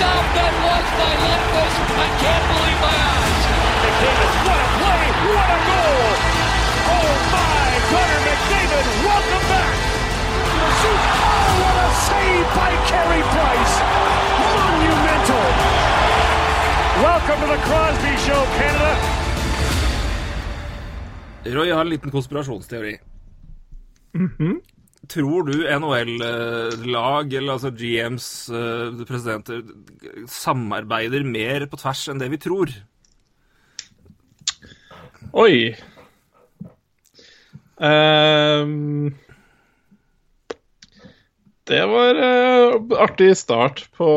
A stop that was by Lundqvist! I can't believe my eyes. McDavid, what a play! What a goal! Oh my! Connor McDavid, welcome back! Shoot! Oh, what a save by Carey Price! Monumental! Welcome to the Crosby Show, Canada. Roy, jeg har en liten konspirasjonsteori. Mm-hmm. Tror du NHL-lag, eller altså GMs eh, presidenter, samarbeider mer på tvers enn det vi tror? Oi. Um, det var uh, artig start på,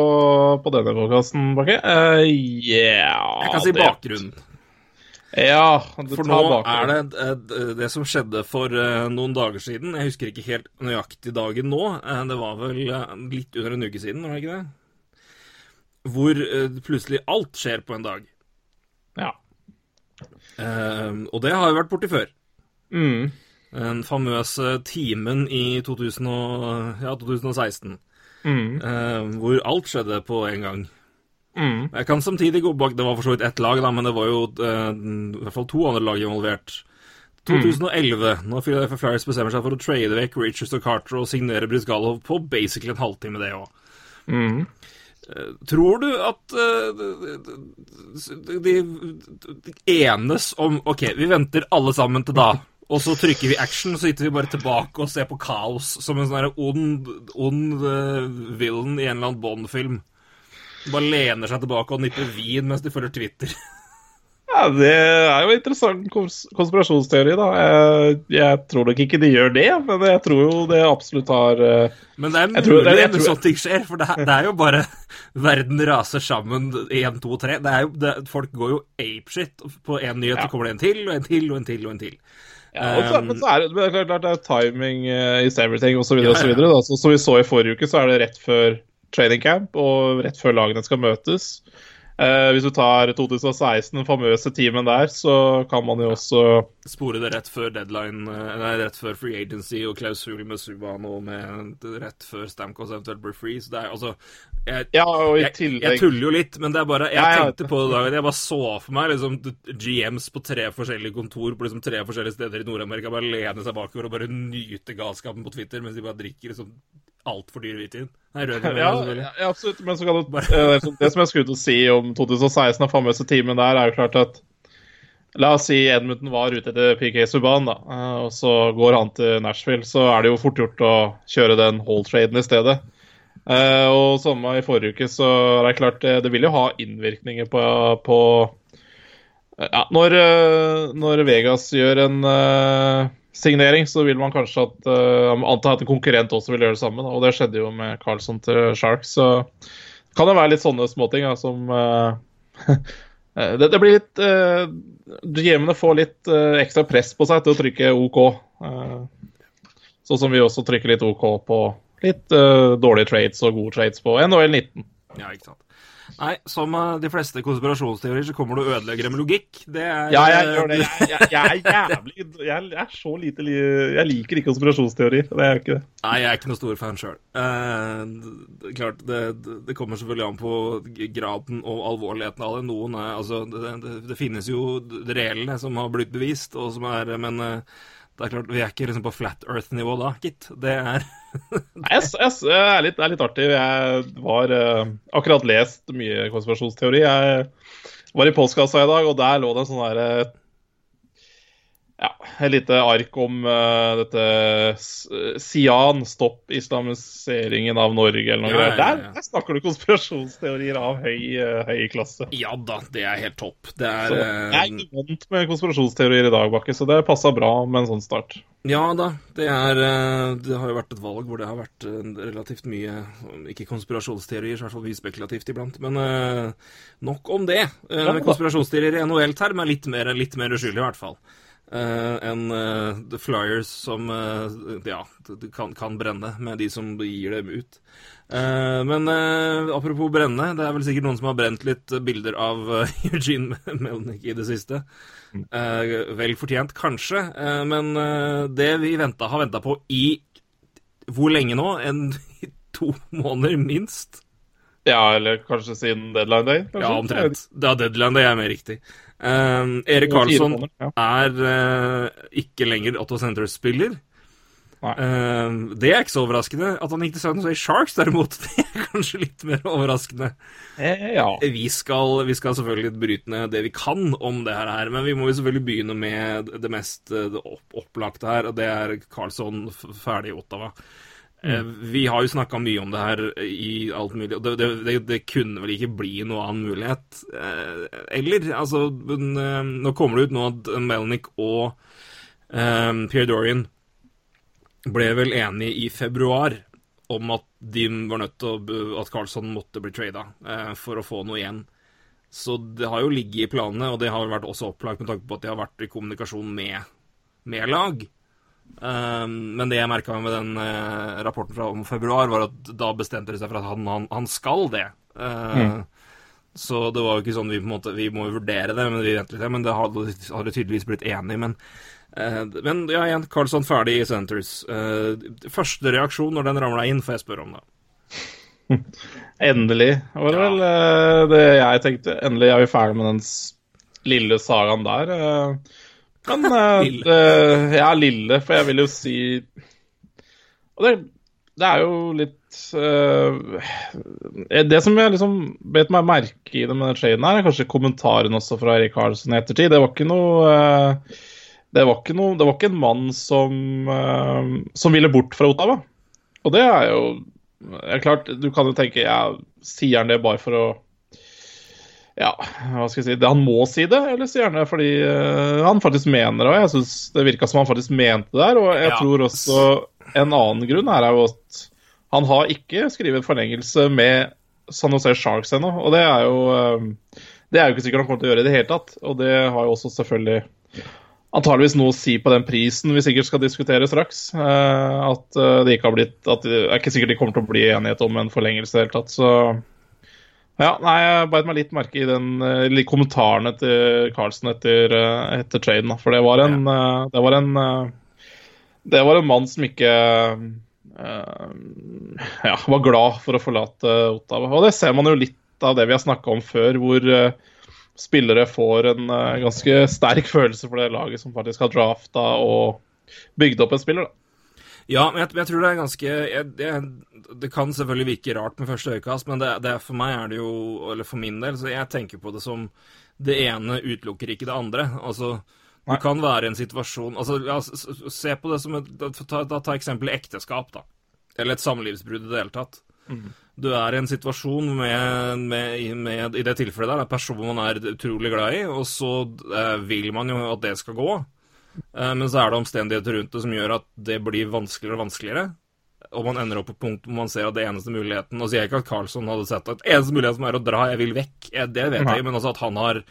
på denne podkasten, Bakke. Uh, yeah, Jeg kan si det- bakgrunnen. Ja, det For tar nå bakgrunnen. er det det det som skjedde for eh, noen dager siden. Jeg husker ikke helt nøyaktig dagen nå. eh, Det var vel eh, litt under en uke siden, var det ikke det? Hvor eh, plutselig alt skjer på en dag. Ja. Eh, og det har jo vært borti før. Mm. Den famøse timen i 2000 og, ja, 2016. Mm. eh, hvor alt skjedde på en gang. Mm. Jeg kan samtidig gå bak Det var for så vidt ett lag, da, men det var jo eh, i hvert fall to andre lag involvert. 2011, når Philadelphia Flyers bestemmer seg for å trade vekk Richards og Carter og signere Brizgalov på basically en halvtime, det òg. Mm. Tror du at eh, de, enes om OK, vi venter alle sammen til da. Og så trykker vi action, så sitter vi bare tilbake og ser på kaos som en sånn ond, ond eh, villain i en eller annen Bond-film. Bare lener seg tilbake og nipper vin mens de følger Twitter. Ja, Det er jo en interessant konspirasjonsteori, da. Jeg, jeg tror nok ikke de gjør det, men jeg tror jo det absolutt har eh, Men det er Jeg mulig tror- jeg- jeg tror- sånne ting skjer, for det det er jo bare Verden raser sammen én, to, tre. Det det, folk går jo apeshit. På én nyhet Ja. så kommer det en til, og en til, og en til, og en til. Ja, og så, men så er det, det er klart, det er timing uh, is everything osv. Ja, ja. osv. Så, som vi så i forrige uke, så er det rett før training camp og rett før lagene skal møtes. Eh, hvis du tar 2016, den famøse teamen der, så kan man jo også Spore det rett før deadline, eh, nei, rett før free agency og klausul med Subhaan med rett før Stamkos eventuelt blir free. Så det er altså jeg, Ja, jeg, jeg tuller jo litt, men det er bare Jeg Ja, ja. tenkte på det da Jeg bare så for meg liksom GMs på tre forskjellige kontor på liksom tre forskjellige steder i Nord-Amerika bare lene seg bakover og bare nyte galskapen på Twitter mens de bare drikker liksom altfor dyr hvitvin. Nei, rødvin, ja, ja, absolutt. Men så kan du, eh, det som- jeg skulle til å si om 2016, og famøse teamen der, er jo klart at La oss si Edmundton var ute etter PK Subhaan, da, eh, og så går han til Nashville. Så er det jo fort gjort å kjøre den hold-traden i stedet. Eh, og samme i forrige uke, så er det klart det, det vil jo ha innvirkninger på, på ja, når, eh, når Vegas gjør en eh, signering, så vil man kanskje at uh, anta at en konkurrent også vil gjøre det samme. Da. Og det skjedde jo med Carlson til Sharks. Så kan det være litt sånne småting ja, som uh, det, det blir litt uh, GM-ene får litt uh, ekstra press på seg til å trykke OK. Eh, sånn som vi også trykker litt OK på litt eh, dårlige trades og gode trades på NHL 19. Ja, ikke sant. Nei, som eh, de fleste konspirasjonsteorier så kommer du og ødelegger med logikk. Det er Ja, jeg gjør det. Jeg, jeg, jeg er jævlig jeg, er så lite li- Jeg liker ikke konspirasjonsteorier. Det er jeg ikke det. Nei, jeg er ikke noen stor fan sjøl. klart, det, det- kommer selvfølgelig an på graden og alvorligheten av det. Noen er Altså, det, det, finnes jo reelle som har blitt bevist, og som er Men eh, det er klart, vi er ikke liksom på flat earth-nivå da, gitt. Det er Nei, yes, yes, er litt, er litt artig. Jeg var uh, akkurat lest mye konspirasjonsteori. Jeg var i postkassa i dag, og der lå det en sånn derre ja, et lite ark om uh, dette Sian, stopp islamiseringen av Norge, eller noe Ja, greier. Der, der snakker du konspirasjonsteorier av høy, uh, høy klasse. Ja da, det er helt topp. Det Så er jeg er eh, vant med konspirasjonsteorier i dag, Bakke, så det passa bra med en sånn start. Ja da, det er eh, Det har jo vært et valg hvor det har vært eh, relativt mye Ikke konspirasjonsteorier, så i hvert fall mye spekulativt iblant. Men eh, nok om det. Eh, Ja konspirasjonsteorier i NHL-term er litt mer, litt mer uskyldig, i hvert fall. Eh, enn eh, The Flyers som eh, ja, kan, kan brenne med de som gir dem ut. Men apropos brenne, det er vel sikkert noen som har brent litt bilder av Eugene Melnick i det siste. Eh, vel fortjent, kanskje, men det vi venta, har venta på i hvor lenge nå? En to måneder, minst? Ja, eller kanskje siden deadline day? Kanskje? Ja, omtrent. Det er deadline, day er mer riktig. Eh, Erik Karlsson ja. er uh, ikke lenger Otto Center-spiller. Nei. Eh, det er ikke så overraskende. At han gikk til San Jose Sharks, derimot, det er kanskje litt mer overraskende. Eh, ja. Vi skal, vi skal selvfølgelig bryte ned det vi kan om det her, men vi må jo selvfølgelig begynne med det mest eh, opp, opplagte her, og det er Karlsson ferdig i Ottawa. Eh, Vi har jo snakka mye om det her i alt mulig, og det, det, det, det kunne vel ikke bli noe annen mulighet. Eh, Eller, altså eh, Nå kommer det ut nå at Melnick og um, Pierre Dorian ble vel enige i februar om at de var nødt til å At Carlsson måtte bli trada uh, for å få noe igjen. Så det har jo ligget i planene, og det har vært også opplagt med tanke på at de har vært i kommunikasjon med, med lag. Eh, men det jeg merka med den eh, rapporten fra om februar, var at da bestemte de seg for at han, han, han skal det. Mm. Så det var jo ikke sånn vi på en måte Vi må jo vurdere det, men vi venter litt, men det hadde, hadde tydeligvis blitt enig. Men, eh, men ja, igjen, Carlsson ferdig i Centres. Eh, første reaksjon når den ramla inn, får jeg spørre om det. Endelig, var det vel eh, det jeg tenkte. Endelig er vi ferdig med den lille sagaen der. eh. Men Lille. det- Ja, lille, for jeg vil jo si Og det, det er jo litt uh, Det som jeg liksom bet meg merke i det med den traden her, er kanskje kommentaren også fra Erik Karlsson i ettertid. Det var ikke noe uh, det var ikke, noe, det var ikke en mann som, uh, som ville bort fra Ottawa. Og det er jo det er klart, Du kan jo tenke ja, Sier han det bare for å Ja, hva skal jeg si det, Han må si det, eller han det fordi uh, han faktisk mener det? Og jeg syns det virka som han faktisk mente det der. Og jeg Ja. tror også en annen grunn her er jo at han har ikke skrevet forlengelse med San Jose Sharks ennå. Og det er jo uh, Det er jo ikke sikkert han kommer til å gjøre i det hele tatt. Og det har jo også selvfølgelig antageligvis noe å si på den prisen vi sikkert skal diskutere straks. Uh, at det ikke har blitt at Det er ikke sikkert de kommer til å bli enighet om en forlengelse i det hele tatt. Så ja, nei, jeg beit meg litt merke i den eh, litt kommentarene til Carlsen etter, eh, etter traden. Da. For det var en, eh, det var en eh, Det var en mann som ikke eh, ja, var glad for å forlate Ottawa. Og det ser man jo litt av det vi har snakka om før, hvor eh, spillere får en eh, ganske sterk følelse for det laget som faktisk har drafta og bygd opp en spiller. da. Ja, men jeg, jeg tror det er ganske jeg, jeg, Det kan selvfølgelig virke rart med første øyekast, men det, det, for meg er det jo Eller for min del, så jeg tenker på det som det ene utelukker ikke det andre. Altså, du kan være en situasjon altså, ja, Se på det som et Ta, da, ta eksempelet ekteskap, da. Eller et samlivsbrudd i det hele tatt. Du er i en situasjon med, med, med I det tilfellet der, det er personen man er utrolig glad i, og så eh, vil man jo at det skal gå. Eh, Men så er det omstendigheter rundt det som gjør at det blir vanskeligere og vanskeligere. Og man ender opp på et punkt hvor man ser at det eneste muligheten Nå sier jeg ikke at Carlsson hadde sett at eneste muligheten er å dra, jeg vil vekk. Eh, Det vet jeg, men altså at han har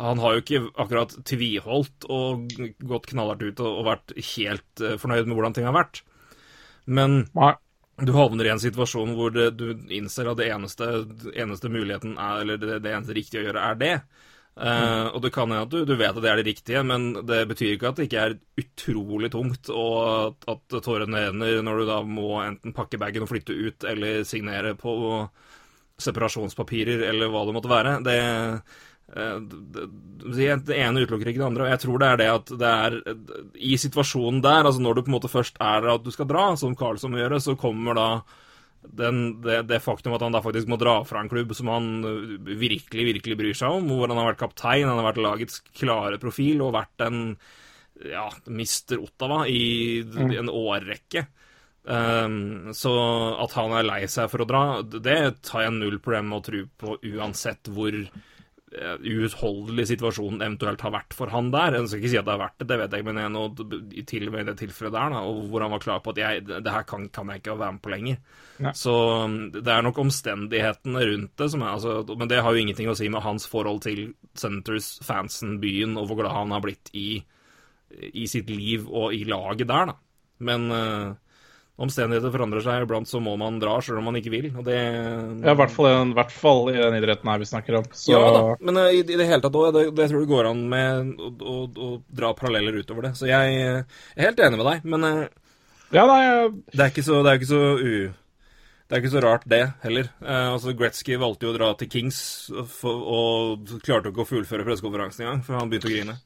Han har jo ikke akkurat tviholdt og gått knallhardt ut og, og vært helt eh, fornøyd med hvordan ting har vært. Men du havner i en situasjon hvor du innser at det eneste, eneste muligheten er, eller det, det eneste riktige å gjøre, er det. Eh, og det kan hende at du, du vet at det er det riktige, men det betyr ikke at det ikke er utrolig tungt, og at, at tårene renner når du da må enten pakke bagen og flytte ut, eller signere på separasjonspapirer, eller hva det måtte være. Det, uh, det, det, ene utelukker ikke det andre, og jeg tror det er det at det er I situasjonen der, altså når du på en måte først er at du skal dra, som Karlsson må gjøre, så kommer da den, det, det faktum at han da faktisk må dra fra en klubb som han øh, virkelig, virkelig bryr seg om, hvor han har vært kaptein, han har vært lagets klare profil og vært en ja, mister Ottawa i en årrekke. Um, så at han er lei seg for å dra, det tar jeg null problem med å tro på, uansett hvor eh, uutholdelig situasjonen eventuelt har vært for han der. Jeg skal ikke si at det har vært det, det vet jeg, men jeg nå, til og med i det tilfellet der, da, og hvor han var klar på at jeg, det her kan, kan jeg ikke være med på lenger. Nei. Så um, det er nok omstendighetene rundt det som er altså, Men det har jo ingenting å si med hans forhold til Senators, fansen, byen, og hvor glad han har blitt i, i sitt liv og i laget der, da. Men uh, omstendigheter forandrer seg. Iblant så må man dra sjøl om man ikke vil. Og det Ja, i hvert fall, i- hvert fall i den idretten her vi snakker om. Så Ja da, men uh, i, det hele tatt òg. Det, det tror jeg det går an med å, å, å dra paralleller utover det. Så jeg, uh, er helt enig med deg, men uh, ja, nei, jeg- det er ikke så, det er ikke så u... Det er ikke så rart, det, heller. Eh, altså, Gretzky valgte jo å dra til Kings for, og klarte ikke å fullføre pressekonferansen engang, for han begynte å grine.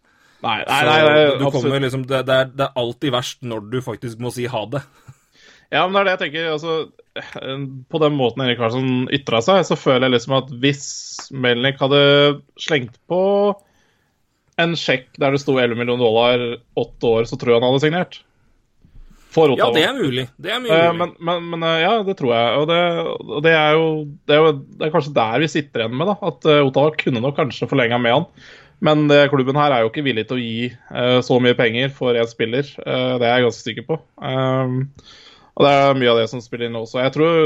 nei, nei, nei, nei, nei du absolutt. kommer liksom, det, det, er, det er alltid verst når du faktisk må si ha det. Ja, men det er det jeg tenker. Altså, på den måten Erik Karlsson ytra seg, så føler jeg liksom at hvis Melnik hadde slengt på en sjekk der det sto 11 millioner dollar åtte år, så tror jeg han hadde signert. For Ja, det er mulig. Det er mulig. Eh, men, men, men eh, ja, det tror jeg. Og det, det er jo det er jo det er kanskje der vi sitter igjen med, da. At eh, Ottawa kunne nok kanskje forlenga med han. Men klubben her er jo ikke villig til å gi så mye penger for én spiller. Det er jeg ganske sikker på. Um, og det er mye av det som spiller inn også. Jeg tror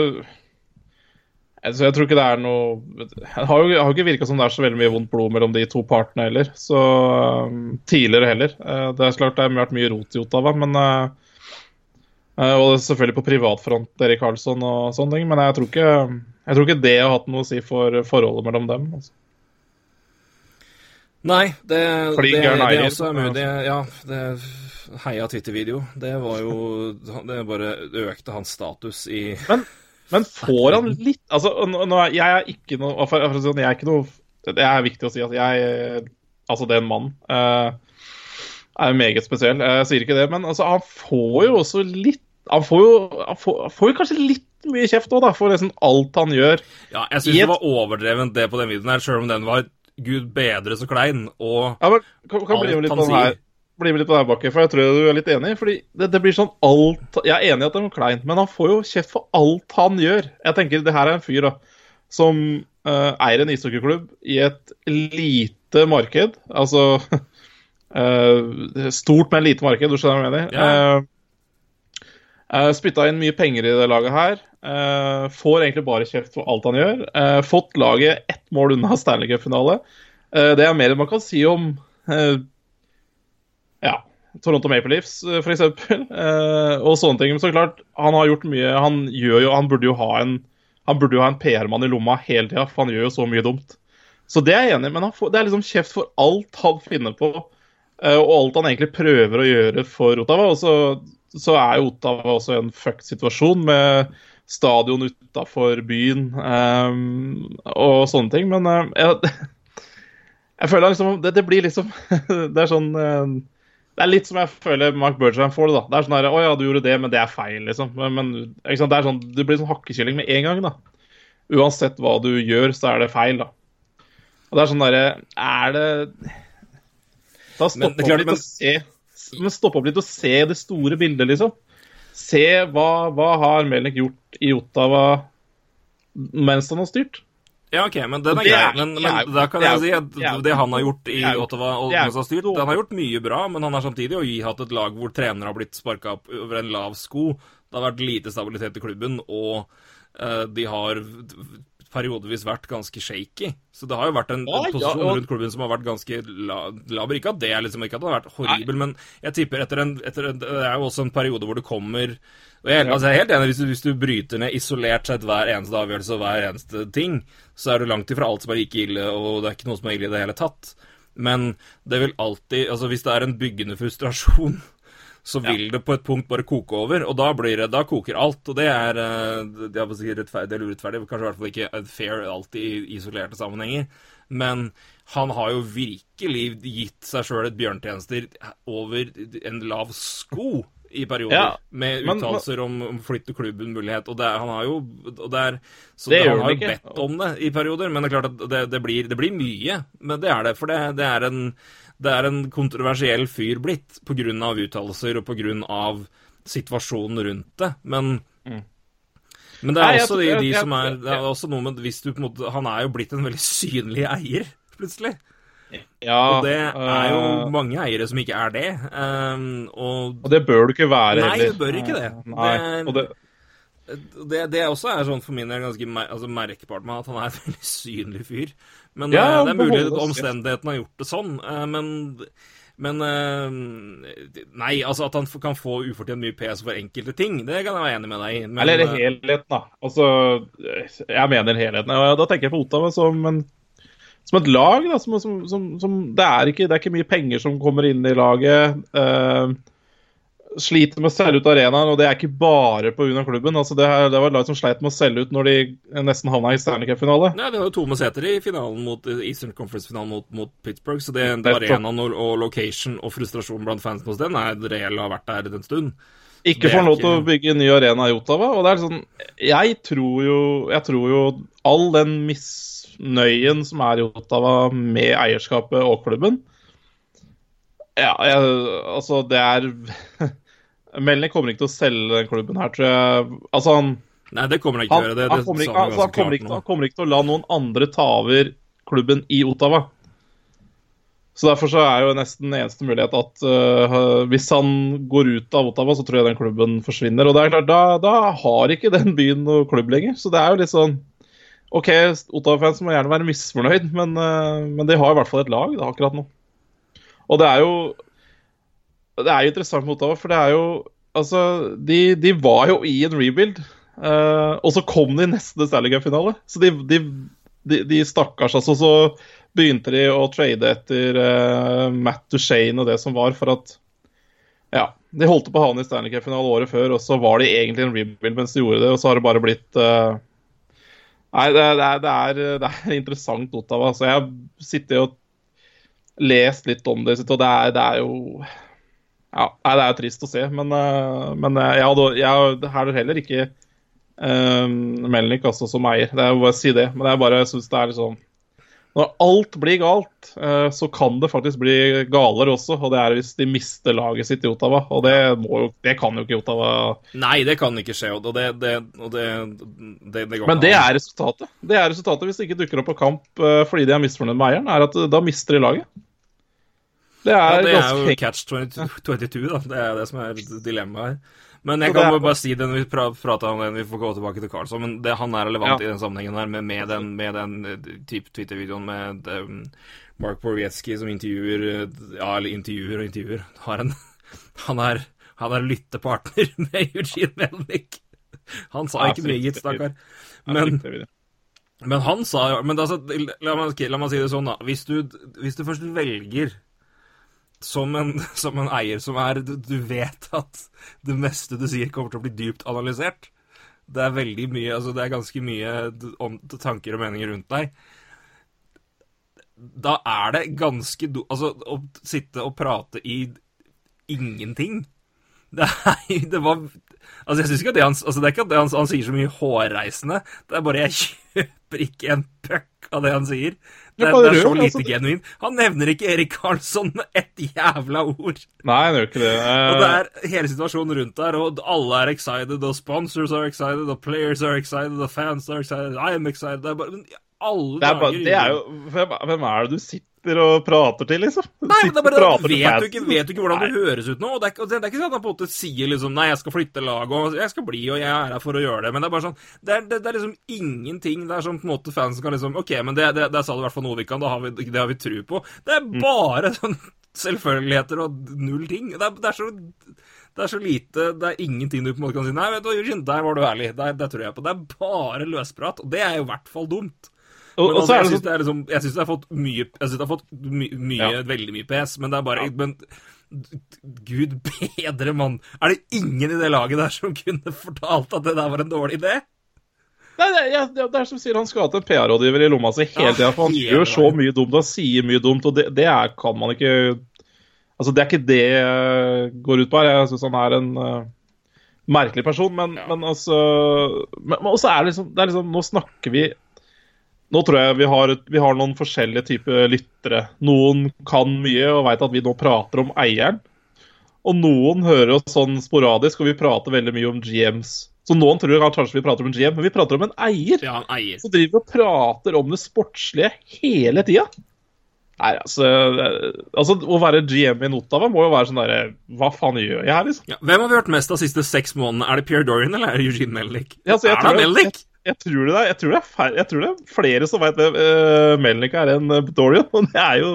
altså, jeg tror ikke det er noe Det har jo, har ikke virka som det er så veldig mye vondt blod mellom de to partene heller. Så um, tidligere heller. Eh, det er klart det har vært mye rot i Ottawa, men eh, Eh, Og det selvfølgelig på privatfront, Erik Karlsson og sånne ting. Men jeg tror ikke, jeg tror ikke det har hatt noe å si for forholdet mellom dem. Altså. Nei, det, det, det eier, også er mulig. Ja, det Heia Twitter-video. Det var jo Det bare økte hans status i Men, men får han litt Altså, nå, nå jeg er ikke noe for, for si sånn, Jeg er ikke noe Det er viktig å si at jeg Altså, det er en mann. Uh, er meget spesiell. Jeg sier ikke det, men altså, han får jo også litt Han får jo, han får, han får jo kanskje litt mye kjeft òg, da, for liksom alt han gjør. Ja, jeg syns et... det var overdrevent, det på den videoen her, sjøl om den var gud bedre så klein. Og Ja, men kan, kan Alt han her sier. Bli med litt på deg, bakke, for jeg tror du er litt enig. fordi det, det blir sånn alt Jeg er enig i at det er noe kleint, men han får jo kjeft for alt han gjør. Jeg tenker det her er en fyr da som uh, eier en ishockeyklubb i et lite marked. Altså uh, Stort, men lite marked, du skjønner hva jeg mener? Ja. Eh, Uh, Spytta inn mye penger i det laget her. Uh, får egentlig bare kjeft for alt han gjør. Uh, fått laget ett mål unna Stanley Cup-finale. Eh, det er mer enn man kan si om eh, ja, Toronto Maple Leafs, uh, f.eks. Uh, og sånne ting. Men så klart, han har gjort mye Han, jo, han burde jo ha en en PR-mann i lomma hele tida, for han gjør jo så mye dumt. Så det er jeg enig i, men får, det er liksom kjeft for alt han finner på. uh, og alt han egentlig prøver å gjøre for Ottawa. Og så, så er jo Ottawa også en fucked situasjon med stadion utafor byen um, og sånne ting. Men uh, jeg, jeg føler liksom det, det blir liksom Det er sånn eh, Det er litt som jeg føler Mark Bergman får det. da. Det er sånn her, Å ja, du gjorde det, men det er feil, liksom. Men, ikke sant? Det er sånn, det blir sånn hakkekylling med en gang, da. Uansett hva du gjør, så er det feil, da. Og det er sånn derre Er det Da stopp opp litt men- og se Men stopp opp litt og se det store bildet, liksom. Se hva, hva har Melnik gjort i Ottawa mens han har styrt? Ja, OK, men den er grei. Men, men er- da kan jeg si at det han har gjort i Ottawa og mens han har styrt, Han har gjort mye bra, men han har samtidig jo hatt et lag hvor trenere har blitt sparka opp over en lav sko. Det har vært lite stabilitet i klubben, og uh, de har periodevis vært ganske shaky. Så det har jo vært en, en posisjon rundt klubben som har vært ganske la- laber. Ikke at det liksom ikke at det har vært horribel, men jeg tipper etter en, etter en Det er jo også en periode hvor det kommer jeg, altså jeg er helt enig, hvis du, hvis du bryter ned isolert sett hver eneste avgjørelse og hver eneste ting, så er du langt ifra alt som er like ille, og det er ikke noe som er ille i det hele tatt. Men det vil alltid Altså, hvis det er en byggende frustrasjon, så vil det på et punkt bare koke over, og da blir det Da koker alt, og det er eh, Det er sikkert rettferdig eller urettferdig, kanskje i hvert fall ikke fair alltid i isolerte sammenhenger, men han har jo virkelig gitt seg sjøl et bjørntjenester over en lav sko i perioder, Ja, med uttalelser om, om flytt til klubben-mulighet, og det han har jo og det er, Så Det det, han har jo bedt om det i perioder, men det er klart at det, det, blir, det blir mye. Men det er det, for det, det, er, en, det er en kontroversiell fyr blitt av uttalelser og av situasjonen rundt det. Men men det er Nei, også de, de som er Det er også noe med hvis du på en måte Han er jo blitt en veldig synlig eier plutselig. Ja, Og det er jo uh, mange eiere som ikke er det. Um, og Og det bør du ikke være Nei, heller. du bør ikke det. Nei, Det- og det, det, det også er sånn for min del ganske mer, altså merkbart med at han er en veldig synlig fyr. Men Ja, eh, det er mulig at omstendighetene har gjort det sånn. Uh, men men Nei, altså at han kan få ufortjent mye PS for enkelte ting, det kan jeg være enig med deg i. Men, eller helheten, da. Altså, jeg mener helheten. Da tenker jeg på Ottawa som, en, som et lag. Da, som, som, som, det, er ikke, det er ikke mye penger som kommer inn i laget. Uh, sliter med å selge ut arenaen, og det er ikke bare pga. klubben. Altså, det, her, det var et lag som sleit med å selge ut når de nesten havna i Stanley Cup-finale. Nei, Det var jo Tome Sæter i finalen mot Eastern Conference-finalen mot, mot Pittsburgh, så det, var arenaen og, og location og frustrasjonen blant fansen hos den er reell har vært der en stund. Ikke Det får lov til å bygge en ny arena i Ottawa. Og det er sånn Jeg tror jo, jeg tror jo all den misnøyen som er i Ottawa med eierskapet og klubben Ja, jeg, altså, det er Melnik kommer ikke til å selge den klubben her, tror jeg. Altså, han Nei, det kommer han ikke til å gjøre. Det, han, det kommer ikke, altså, han, kommer ikke, han kommer ikke til å la noen andre ta over klubben i Ottawa. Så Derfor så er jo nesten eneste mulighet at uh, hvis han går ut av Ottawa, så tror jeg den klubben forsvinner. Og det er klart, da, da har ikke den byen noe klubb lenger. Så det er jo litt sånn OK, Ottawa-fans må gjerne være misfornøyd, men, øh, men de har i hvert fall et lag da, akkurat nå. Og det er jo Det er jo interessant med Ottawa, for det er jo Altså, de, de var jo i en rebuild, uh, og så kom de i neste Stanley Cup-finale. Så de, de, de, de stakkars, altså, så begynte de å trade etter uh, Matt Duchene og det som var, for at Ja. De holdt på å havne i Stanley Cup-finale året før, og så var de egentlig i en rebuild mens de gjorde det, og så har det bare blitt eh, Nei, det, det, er, det, er, det er interessant, Ottawa. Så jeg har sittet og lest litt om det, og det er, er jo ja, Det er trist å se, men, eh, men eh, jeg hadde jeg har heller ikke um, Melnik altså, som eier. Det er bare å si det. Men jeg bare syns det er litt sånn Når alt blir galt, eh, så kan det faktisk bli galere også. Og det er hvis de mister laget sitt i Ottawa. Og det, jo, det kan jo ikke Ottawa Nei, det kan ikke skje, og det, det, og det, det, det går Men det er resultatet. Det er resultatet hvis de ikke dukker opp på kamp eh, fordi de er misfornøyd med eieren, er at eh, da mister de laget. Det ja, er det er jo catch 22, 22, da. Det er det som er dilemmaet her. Men jeg kan jo bare si den vi pra prata om, den vi får gå tilbake til Karlsson, men det, han er relevant Ja. i den sammenhengen her, med, med den, med den eh, type Twitter-videoen med um, Mark Borwiecki som intervjuer eh, Ja, eller intervjuer og intervjuer. En, han, er, han er lyttepartner med Eugene Melnick. Han sa ikke mye, gitt, stakkar. Men men han sa men altså, la, meg, la meg si det sånn, da. Hvis du, hvis du først velger som en, som en eier som er du, du vet at det meste du sier, kommer til å bli dypt analysert. Det er veldig mye Altså, det er ganske mye om, tanker og meninger rundt deg. Da er det ganske do... Altså, å sitte og prate i ingenting Det er det var Altså, jeg syns ikke at det han altså, Det er ikke at det han, han sier så mye hårreisende. Det er bare jeg kjøper ikke en puck av det han sier. Det, det er så lite altså. genuint. Han nevner ikke Erik Karlsson med ett jævla ord. Nei, det gjør ikke det. Uh... Og det er hele situasjonen rundt der, og alle er excited, og sponsors are excited, og players are excited, og fans are excited, I am excited. Det er bare men alle Det er, bare, dager det er jo hvem, hvem er det du sitter og prater til, liksom? Nei, men det er bare det vet du, ikke, vet du ikke hvordan det høres ut nå? Og det, er, det er ikke sånn at han på en måte sier liksom Nei, jeg skal flytte lag, og jeg skal bli, og jeg er her for å gjøre det. Men det er bare sånn Det er, det, det er liksom ingenting der er sånn på en måte fansen kan liksom OK, men det, det, sa du i hvert fall noe vi kan, da har vi, det har vi tru på. Det er Mm. bare sånn selvfølgeligheter og null ting. Det er, det er så det er så lite Det er ingenting du på en måte kan si Nei, vet du, Eugene, der var du ærlig. Der, der tror jeg på. Det er bare løsprat. Og det er jo i hvert fall dumt. Og, Men og altså, så er jeg det syns sånn det, er liksom, det har fått mye Jeg det har fått my, mye, Ja. veldig mye PS, men det er bare Men gud bedre, mann. Er det ingen i det laget der som kunne fortalt at det der var en dårlig idé? Nei, det, ja, det er som sier han skulle hatt en PR-rådgiver i lomma si hele Ja, tida, for han gjør så mye dumt og sier mye dumt, og det, det er, kan man ikke Altså, det er ikke det jeg går ut på her. Jeg syns han er en uh, merkelig person, men, men altså Men, men også er det liksom, det er liksom Nå snakker vi Nå tror jeg vi har, vi har noen forskjellige typer lyttere. Noen kan mye og veit at vi nå prater om eieren. Og noen hører oss sånn sporadisk, og vi prater veldig mye om GMs. Så noen tror kanskje vi prater om en GM, men vi prater om en eier. Ja, en eier. Som driver og prater om det sportslige hele tida. Nei, altså, altså Å være GM i Ottawa må jo være sånn derre Hva faen gjør jeg her, liksom? Ja. Hvem har vi hørt mest av de siste seks månedene? Er det Pierre Dorian eller er det Eugene Melnik? Ja, er det Melnick? Jeg tror det er, jeg tror er, jeg tror det er flere som veit hvem uh, Melnik er enn uh, Dorian. Og det er jo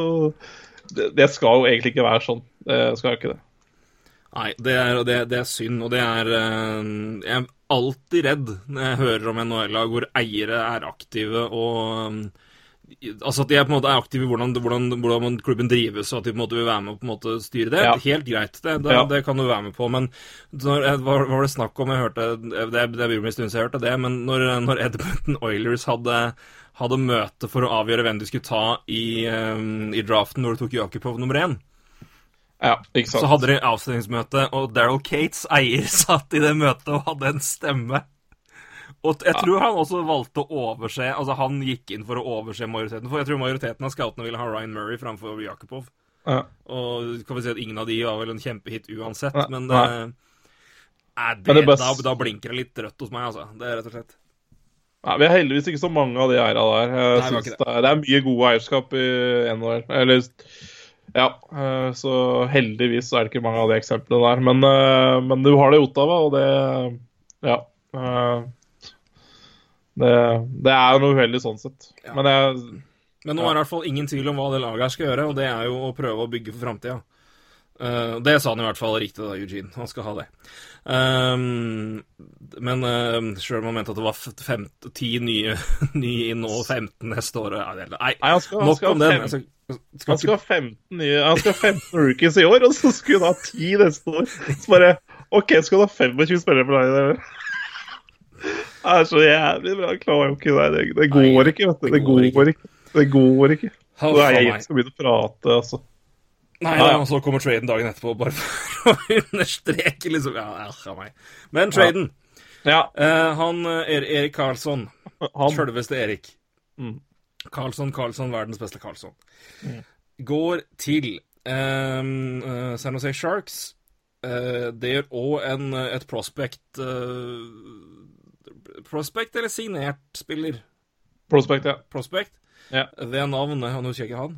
det, det skal jo egentlig ikke være sånn. Det skal jo ikke det. Nei, det er, det, det er synd, og det er uh, Jeg er alltid redd når jeg hører om NHL-lag hvor eiere er aktive og um, Altså at de er på en måte er aktive i hvordan, hvordan, hvordan klubben drives, og at de på en måte vil være med og på en måte styre det. Ja. Helt greit, det, det, Ja. det kan du være med på. Men når, hva hva var det snakk om? Jeg hørte Det, det blir en stund siden jeg hørte det, men når, når Edmonton Oilers hadde, hadde møte for å avgjøre hvem de skulle ta i, i draften når de tok Jakubov nummer én Ja, så hadde de avstillingsmøte, og Daryl Cates, eier, satt i det møtet og hadde en stemme. Og jeg tror han også valgte å overse Altså han gikk inn for å overse majoriteten. For jeg tror majoriteten av scoutene ville ha Ryan Murray framfor Jakubov. ja. Og kan vi si at ingen av de var vel en kjempehit uansett, ja. men ja. eh, eh, det, det da, da blinker det litt rødt hos meg, altså. Det er rett og slett. Nei, vi er heldigvis ikke så mange av de eierne der. Jeg Nei, ikke det. er, det er mye gode eierskap i NHL. Eller Ja, eh, så heldigvis er det ikke mange av de eksemplene der. Men, eh, men du har det i Ottawa, og det Ja. Eh, Det, det er jo noe uheldig sånn sett. Ja. Men jeg Men nå er det i hvert fall ingen tvil om hva det laget her skal gjøre, og det er jo å prøve å bygge for framtida. det sa han i hvert fall riktig, da, Eugene. Han skal ha det. Um, men uh, sjøl om han mente at det var ti nye, nye inn og 15 neste år Nei, Nei, han skal, han nok skal, om den. skal, skal han skal ha 15 nye Han skal ha 15 rookies i år, og så skulle han ha 10 neste år. Så bare OK, skal du ha 25 spillere på deg? Det er så jævlig bra. Jeg klarer jo ikke det. Det, det går ikke, vet du. Det går ikke. Det går ikke. Nå er jeg som skal begynne å prate, altså. Nei, Ja, og så kommer traden dagen etterpå, bare for å understreke, liksom. Ja, ja, meg. Men traden Ja, Uh, Han eh, er Erik Karlsson, han sjølveste Erik. Mm. Karlsson, Karlsson, verdens beste Karlsson. Går til um, uh, San Jose Sharks. Uh, det gjør òg et prospect eh, Prospect eller signert spiller? Prospect, ja. Prospect. Ja. navnet, og Nå husker jeg ikke han.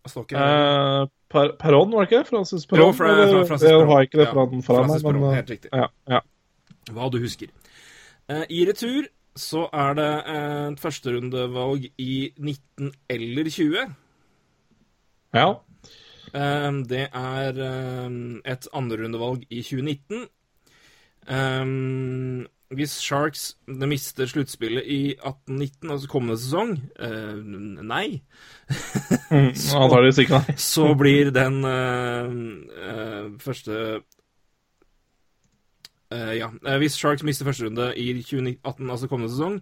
Det ikke Eh, per, Perron, var det ikke? Francis Jo, Perron? fra, eller? fra Francis jeg har ikke det fra den fra meg, men Perron, eh, helt riktig. ja, ja. Hva du husker. Eh, I retur så er det eh, et førsterundevalg i 19 eller 20. ja. Um, det er um, et andrerundevalg i 2019. Eh, hvis Sharks de mister sluttspillet i 18-19, altså kommende sesong eh, Nei. Mm, nei. Så blir den eh, eh, første eh, Ja. eh, hvis Sharks mister førsterunde i 2018, altså kommende sesong,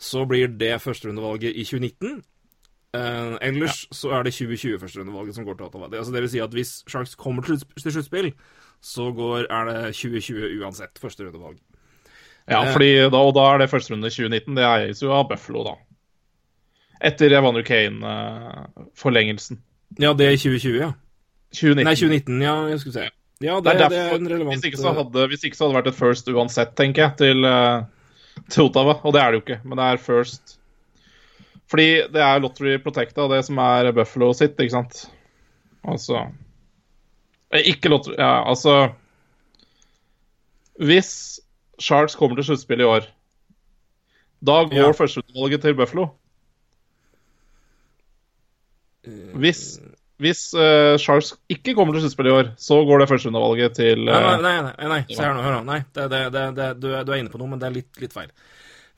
så blir det førsterundevalget i 2019. Eh, ellers så er det 2020 førsterundevalget som går til Ottawa. Det, altså, det vil si at hvis Sharks kommer til sluttspill, så går, er det 2020 uansett førsterundevalg. Ja, Eh. fordi da, og da er det første runde i 2019. Det eies jo av Buffalo, da. Etter Evander Kane-forlengelsen. Ja, det er 2020, ja. 2019. Nei, 2019, ja. Jeg skulle si. Ja, det, Det er det, derfor, er en relevant hvis, ikke så hadde, hvis ikke så hadde det vært et first uansett, tenker jeg, til, eh, til Ottawa. Og det er det jo ikke, men det er first. Fordi det er lottery protecta, det som er Buffalo sitt, ikke sant? Altså eh, Ikke lottery Ja, altså Hvis Sharks kommer til sluttspill i år, da går Ja. førsteutvalget til Buffalo. Hvis, hvis uh, Sharks ikke kommer til sluttspill i år, så går det førsteundervalget til Nei, nei, eh, nei, nei, nei. se her nå, hør nå. Nei, det, det, det, du, er, du er inne på noe, men det er litt, litt feil.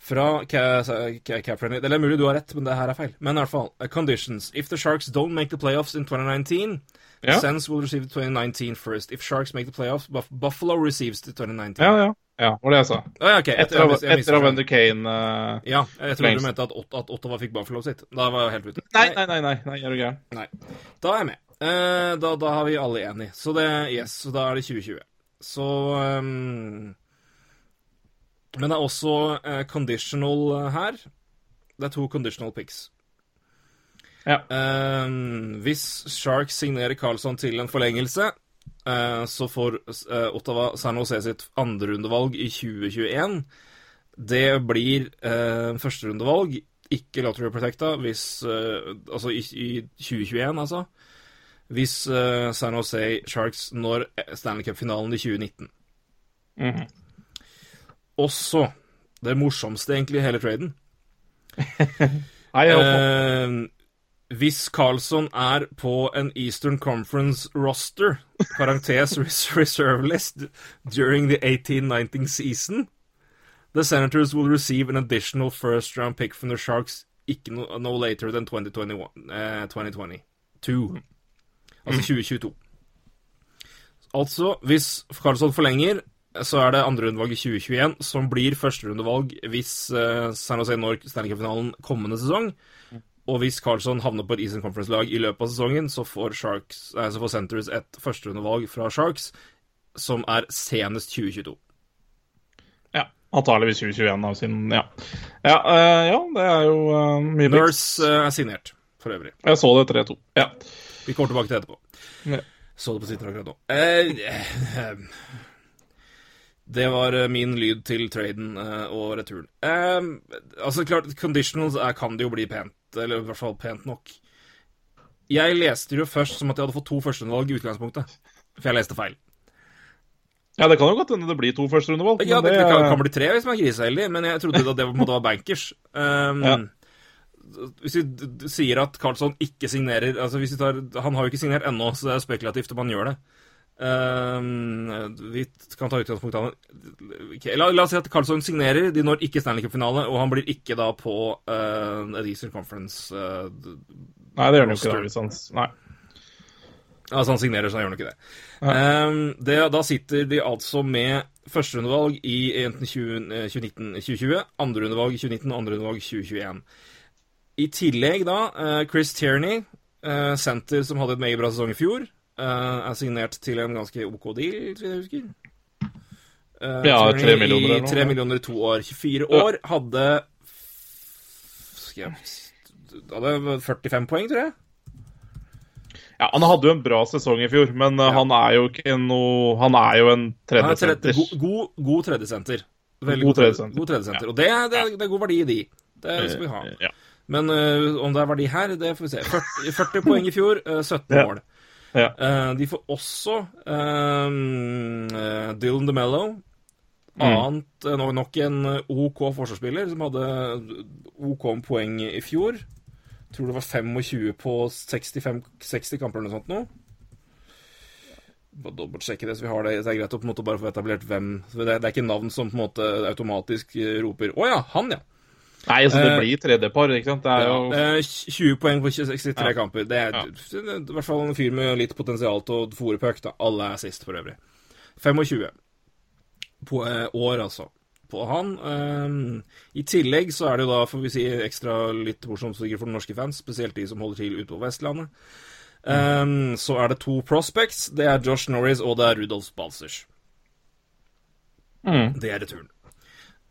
Fra Ca- Ca- Cap Friendly Det er mulig du har rett, men det her er feil. Men i hvert fall. uh, Conditions. If the Sharks don't make the playoffs in 2019, Ja. Sens will receive the 2019 first. If Sharks make the playoffs, Buff Buffalo receives the 2019. Ja, ja. Ja, var det jeg sa. Ah, ja, okay. Jeg- Etter, jeg jeg etter. Avander Kane uh, Ja, jeg trodde du mente at, Ot- at Ottawa fikk Buffalo sitt. Da var jeg helt ute. Nei, nei, nei, nei, nei, er du gæren? Nei. Da er jeg med. Uh, da, da har vi alle enig. Så det, yes, så da er det 2020. Så um, Men det er også uh, conditional her. Det er to conditional picks. Ja. Ehm, hvis Sharks signerer Carlsson til en forlengelse, så får eh, Ottawa San Jose sitt andrerundevalg i 2021. Det blir uh, førsterundevalg ikke lottery protecta hvis eh, Altså i, i 2021, altså. Hvis eh, San Jose Sharks når Stanley Cup-finalen i 2019. Mhm. Også det morsomste egentlig i hele traden. Eh, hvis Carlson er på en Eastern Conference roster, parentes reserve list, during the 1819 season, the Senators will receive an additional first round pick from the Sharks ikke no, no later than 2021, eh, 2022. Altså 2022. Altså, hvis Carlson forlenger, så er det andrerundevalget i 2021 som blir førsterundevalg hvis eh, San Jose når Stanley Cup-finalen kommende sesong. Og hvis Carlson havner på et Eastern Conference-lag i løpet av sesongen, så får, Sharks, eh, så får Centres et førsterundevalg fra Sharks som er senest 2022. Ja, Antakeligvis 2021 av sin Ja, ja, uh, ja det er jo uh, mye picks. Nurse uh, er signert, for øvrig. Jeg så det 3-2. Ja. Vi kommer tilbake til det etterpå. Ja. Så det på sitter akkurat nå. Eh, det var min lyd til traden og returen. Altså, klart, conditionals er, kan det jo bli pent, eller i hvert fall pent nok. Jeg leste det jo først som at jeg hadde fått to førsterundevalg i utgangspunktet. For jeg leste feil. ja, det kan jo godt hende det blir to førsterundevalg. Ja, det, det kan, kan bli tre hvis man er griseheldig, men jeg trodde at det på en måte var bankers. Um, Ja. Hvis vi sier at Carlsson ikke signerer altså hvis vi tar, Han har jo ikke signert ennå, så det er spekulativt om han gjør det. Um, vi kan ta utgangspunkt av okay, la, la oss si at Carlsson signerer, de når ikke Stanley Cup-finale, og han blir ikke da på uh, Eastern Conference uh, Nei, det gjør han jo ikke da, han Nei. Altså, han signerer, så han gjør nok ikke det. Um, det. Da sitter de altså med førsterundevalg i enten 20, eh, 2019, 2020, andreundevalg i 2019 og andreundevalg i 2021. I tillegg da, eh, Chris Tierney, senter som hadde et meget bra sesong i fjor, er signert til en ganske OK deal, så jeg husker. Uh, Ja, tre millioner eller noe, tre millioner i to år. 24 Ja. år, hadde Hadde 45 poeng, tror jeg. Ja, Han hadde jo en bra sesong i fjor, men ja. han er jo ikke noe Han er jo en er tredjesenter. god, god, god tredjesenter. Veldig God god tredje- tredjesenter. God tredjesenter. Og det, det, det er god verdi i de. Det skal vi ha. Ja. Men uh, om det er verdi her, det får vi se. 40, 40 poeng i fjor, uh, 17 Ja. mål. Ja. Eh, de får også um, Dylan DeMello. Mm. Annet eh, nok en eh, OK forsvarsspiller som hadde OK poeng i fjor. Tror det var 25 på 65, 60 kamper eller noe sånt nå. Bare dobbeltsjekke det, så vi har det. Det er greit å på en måte bare få etablert hvem det, det er ikke navn som på en måte automatisk eh, roper 'Å ja, han, ja'. Nei, så det Eh, blir tredjepar, ikke sant? Det er jo eh, 20 poeng på 63 Ja. kamper. Det er Ja. i hvert fall en fyr med litt potensial til å fòre da. Alle er sist, for øvrig. 25 på eh, år, altså. På han. Eh, I tillegg så er det jo da, får vi si, ekstra litt morsomt sikkert for norske fans, spesielt de som holder til ute på Vestlandet. Eh, så er det to prospects. Det er Josh Norris og det er Rudolf Balsers. Mm. Det er returen.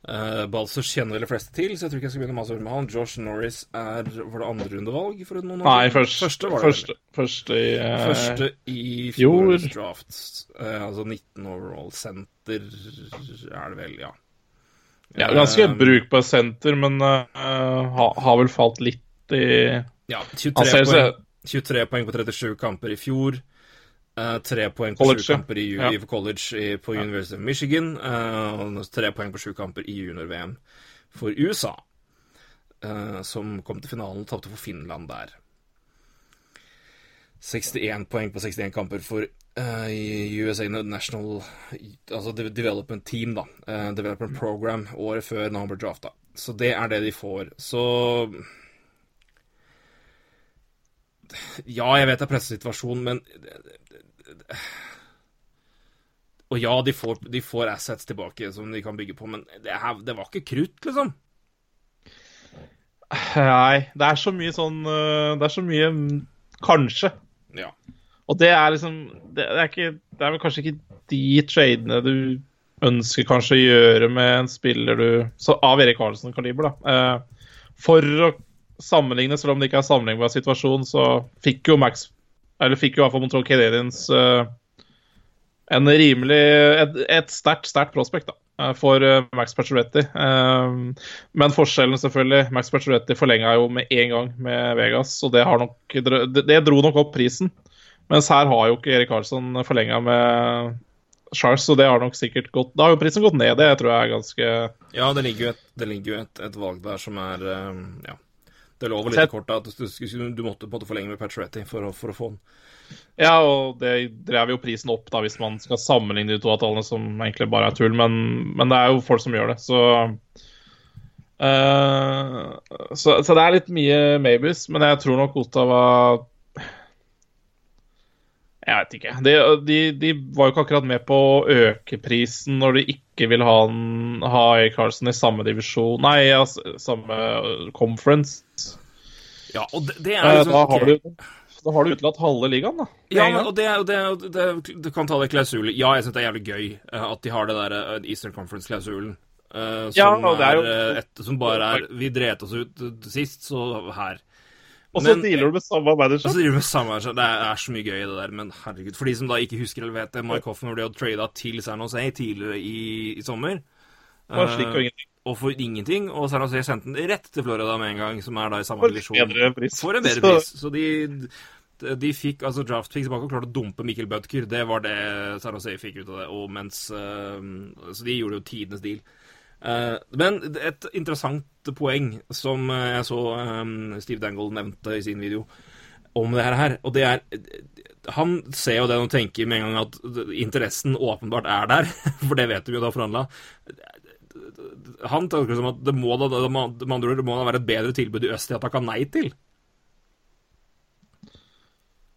Uh, Balsers kjenner de fleste til, så jeg tror ikke jeg skal begynne masse med han. Josh Norris er Var det andre rundevalg for noen år Nei, først, Første var det. første, første i eh, Første i fjor. draft. uh, altså 19 overall center er det vel, ja. Ja, ganske uh, brukbar senter, men eh, ha, har vel falt litt i Ja, 23 ser poeng, 23 poeng på 37 kamper i fjor. Uh, tre poeng på College, sju kamper i, Ja. i college i, på University of Michigan. eh, og tre poeng på sju kamper i junior-VM for USA. eh, som kom til finalen og tapte for Finland der. 61 poeng på 61 kamper for eh, i USA National Altså Development Team, da. Uh, development Program året før han ble drafta. Så det er det de får. Så Ja, jeg vet det er pressesituasjon, men Og ja, de får, de får assets tilbake som de kan bygge på, men det, her, det var ikke krutt, liksom. Nei, det er så mye sånn eh, Det er så mye mm, kanskje. Ja. Og det er liksom Det, er, ikke, det er vel kanskje ikke de tradene du ønsker kanskje å gjøre med en spiller du så Av Erik Karlsen-kaliber, da. Eh, for å sammenligne, selv om det ikke er sammenlignbar situasjon, så fikk jo Max Eller fikk jo i hvert fall Montreal Canadiens uh, en rimelig Et, et sterkt, sterkt prospect, da. eh, For eh, Max Pacioretti. Men forskjellen, selvfølgelig Max Pacioretti forlenga jo med en gang med Vegas, og det, nok, det, dro nok opp prisen. Mens her har jo ikke Erik Karlsson forlenga med Charles, så det har nok sikkert gått Da har jo prisen gått ned, det tror jeg er ganske Ja, det ligger jo et, ligger jo et, et valg der som er Ja. Det lå vel litt i kortet at du, du, måtte på en måte forlenge med Pacioretty for, for å få den. Ja, og det drev jo prisen opp da hvis man skal sammenligne de to avtalene, som egentlig bare er tull, men, men det er jo folk som gjør det, så uh, så, så det er litt mye maybes, men jeg tror nok Ottawa Jeg vet ikke. De, de, de var jo ikke akkurat med på å øke prisen når de ikke vil ha, en, ha Erik Carlsen i samme divisjon Nei, altså, samme conference. Ja, og det, det er liksom Da har har du da har du utelatt halve ligaen, da. Ja, men, og det, er- det, er- det, er- du kan ta det klausulet. Ja, jeg syns det er jævlig gøy eh, at de har det der eh, Eastern Conference-klausulen. Uh, Ja, som, og det er et, som bare er Vi dret oss ut sist, så her. Og så dealer du med samme manager. Og så driver du med samme manager. Det er, er så mye gøy det der, men herregud. For de som da ikke husker eller vet det, Mike Hoffman ble jo trada til San Jose tidligere i, i sommer. Bare slik og Eh, ingenting. og for ingenting. Og San Jose sendte den rett til Florida med en gang, som er da i samme For divisjon. For en bedre pris. Så de, de fikk altså draft picks tilbake og klarte å dumpe Mikkel Butker. Det var det San Jose fikk ut av det. Og mens, uh, så de gjorde jo tidenes deal. Eh, men et interessant poeng som eh, jeg så eh, Steve Dangle nevnte i sin video om det her, og det er Han ser jo det og tenker med en gang at interessen åpenbart er der, for det vet vi jo da forhandla. Han tenker som at det må da, det må, det må da være et bedre tilbud i øst til at han kan nei til.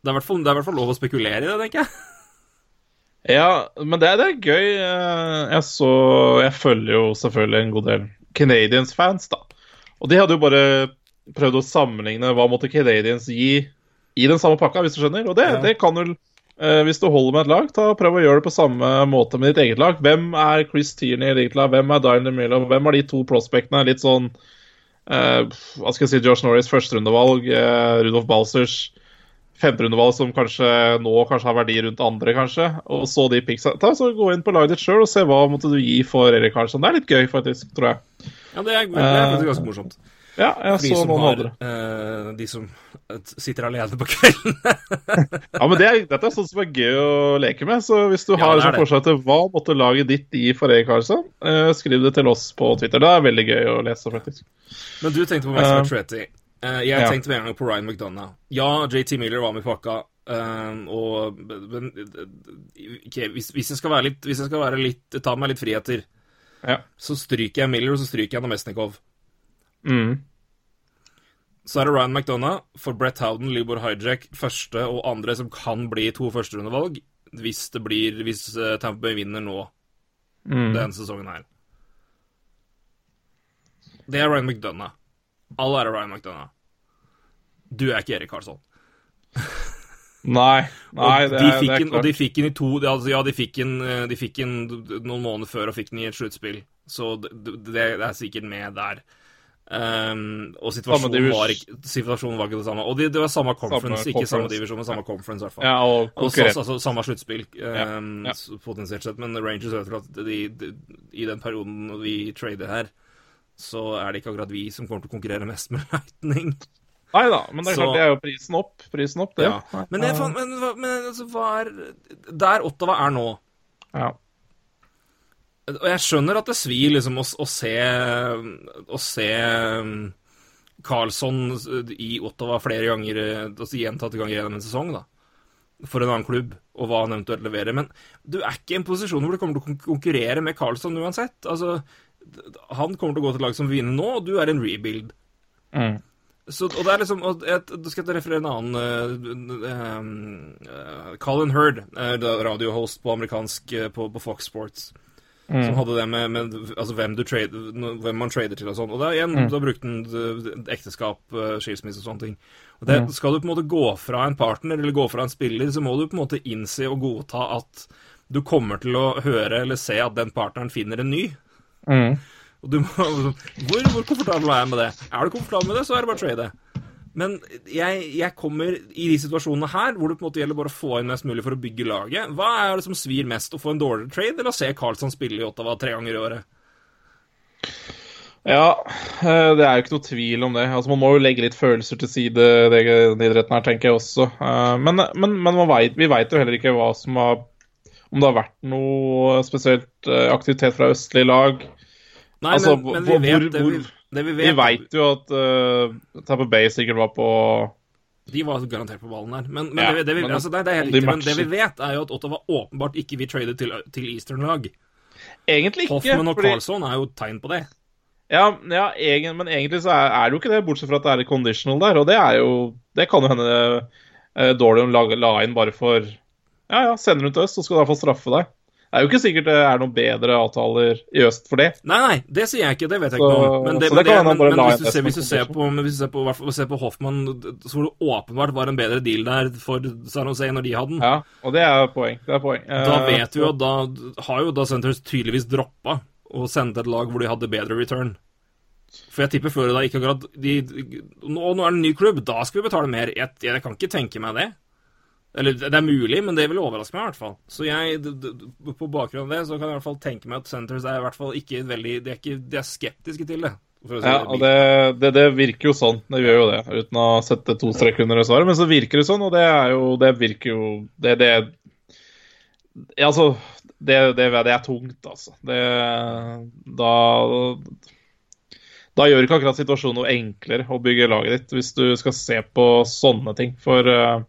Det er i hvert fall lov å spekulere i det, tenker jeg. Ja, men det, det er gøy. Eh, Jeg så Jeg følger jo selvfølgelig en god del Canadians-fans, da. Og de hadde jo bare prøvd å sammenligne hva måtte Canadians gi i den samme pakka, hvis du skjønner. Og det, Ja. det kan vel eh, Hvis du holder med et lag, ta prøv å gjøre det på samme måte med ditt eget lag. Hvem er Chris Tierney i ditt lag? Hvem er Dine DeMillo? Hvem er de to prospectene? Litt sånn uh, Hva skal jeg si Josh Norris førsterundevalg, uh, Rudolf Balsers femterundevalg som kanskje nå kanskje har verdi rundt andre, kanskje. Og så de picksa. Ta, så Gå inn på laget ditt sjøl og se hva måtte du gi for Erik Karlsson. Det er litt gøy, faktisk, tror jeg. Ja, det er, det er ganske morsomt. Ja, jeg De så som noen har andre. Uh, De som eh, sitter alene på kvelden. Ja, men det er, Dette er sånt som er gøy å leke med. Så hvis du Ja, har sånn forslag til hva måtte laget ditt gi for Erik Karlsson, uh, skriv det til oss på Twitter. Det er veldig gøy å lese, faktisk. Men du tenkte på Max Eh, Pacioretty. Eh, jeg ja. tenkte med en gang på Ryan McDonough. Ja, JT Miller var med i pakka. eh, og men okay, hvis, hvis jeg skal være litt Hvis jeg skal være litt ta meg litt friheter, Ja. så stryker jeg Miller, og så stryker jeg Namestnikov. Mm. Så er det Ryan McDonough for Brett Howden, Libor Hijack, første og andre som kan bli to førsterundevalg hvis det blir Hvis eh, Tampa Bay vinner nå Mm. denne sesongen her. Det er Ryan McDonough. All ære Ryan McDonagh. Du er ikke Erik Karlsson. Nei, nei, det de det er den, og de fikk den i to altså, Ja, de fikk den, eh, de fikk noen måneder før og fikk den i et sluttspill, så det, det, er sikkert med der. Um, og situasjonen divis- var, ikke, situasjonen var ikke det samme. Og det, det var samme conference, ikke samme conference. divisjon, men samme conference, i hvert fall. Ja, og Og så, altså, samme sluttspill, um, ja. s- potensielt sett. Men Rangers vet at de, de, i den perioden vi trader her, så er det ikke akkurat vi som kommer til å konkurrere mest med Lightning. Nei da, men det er Så- klart det er jo prisen opp. Prisen opp, det. Ja. Men, jeg, fant- men, men altså, hva er Der Ottawa er nå Ja. Og jeg skjønner at det svir liksom å, å se Å se um, Carlsson i Ottawa flere ganger eh, Altså gjentatte ganger gjennom en sesong, da. For en annen klubb, og hva han eventuelt leverer. Men du er ikke i en posisjon hvor du kommer til å konkurrere med Carlsson uansett. Altså, han kommer til å gå til et lag som vinner nå, og du er en rebuild. Mm. Så, og det er liksom Da skal jeg referere en annen uh, uh, Colin Hurd, uh, radiohost på amerikansk på, på Fox Sports, som hadde det med, med altså, hvem, du trade, hvem man trader til og sånn. Og da igjen, da brukte han ekteskap, skilsmisse og sånne ting. Og det, Skal du på en måte gå fra en partner eller gå fra en spiller, så må du på en måte innse og godta at du kommer til å høre eller se at den partneren finner en ny. Mm. Og du må, hvor, hvor komfortabel er jeg med det? Er du komfortabel med det, så er det bare å trade. Men jeg, jeg kommer i de situasjonene her, hvor det på en måte gjelder bare å få inn mest mulig for å bygge laget. Hva er det som svir mest? Å få en dårligere trade, eller å se Carlsson spille i Ottawa tre ganger i året? Ja, eh, det er jo ikke noe tvil om det. Altså, Man må jo legge litt følelser til side, det, den idretten her, tenker jeg også. Eh, Men, men, men man vet, vi veit jo heller ikke hva som har Om det har vært noe spesielt eh, aktivitet fra østlige lag. Nei, Altså, men, men hvor- vi vet hvor- vi, det vi Vi veit jo at uh, Tapper Bay sikkert var på De var garantert på ballen der. Men, men, Ja, det, det, vi, men altså, nei, det helt de riktig, men det vi vet, er jo at Ottawa åpenbart ikke vil trade til, til Eastern-lag. Egentlig ikke. Hoffman og fordi- er jo tegn på det. Ja, ja egen, men egentlig så er, er det jo ikke det, bortsett fra at det er litt conditional der. Og det er jo Det kan jo hende uh, Dorian la, la inn bare for Ja, ja, sender hun til øst, så skal du iallfall straffe deg. Det er jo ikke sikkert det er noen bedre avtaler i øst for det. Nei, nei, det sier jeg ikke. Det vet jeg Så- ikke noe om. Men, det, så men, det det, men, men hvis, du ser, hvis du ser på, hvis du ser på, hvert ser på Hoffmann, så hvor det åpenbart var en bedre deal der for San Jose når de hadde den. Ja, og det er poeng. Det er poeng. Da Eh, vet vi jo da har jo da Centers tydeligvis droppa å sende et lag hvor de hadde bedre return. For jeg tipper før da ikke akkurat de, de, nå, nå er det en ny klubb, da skal vi betale mer. Jeg, jeg kan ikke tenke meg det. Eller det er mulig, men det vil overraske meg i hvert fall. Så jeg, på bakgrunn av det, så kan jeg i hvert fall tenke meg at Centres er i hvert fall ikke veldig De er, ikke, de er skeptiske til det. si Ja, det og det, det, det virker jo sånn. Det gjør jo det, uten å sette to strekk under svaret. Men så virker det sånn, og det er jo Det virker jo Det, det ja, Altså, det, det, det er tungt, altså. Det Da Da gjør ikke akkurat situasjonen noe enklere å bygge laget ditt, hvis du skal se på sånne ting. For eh,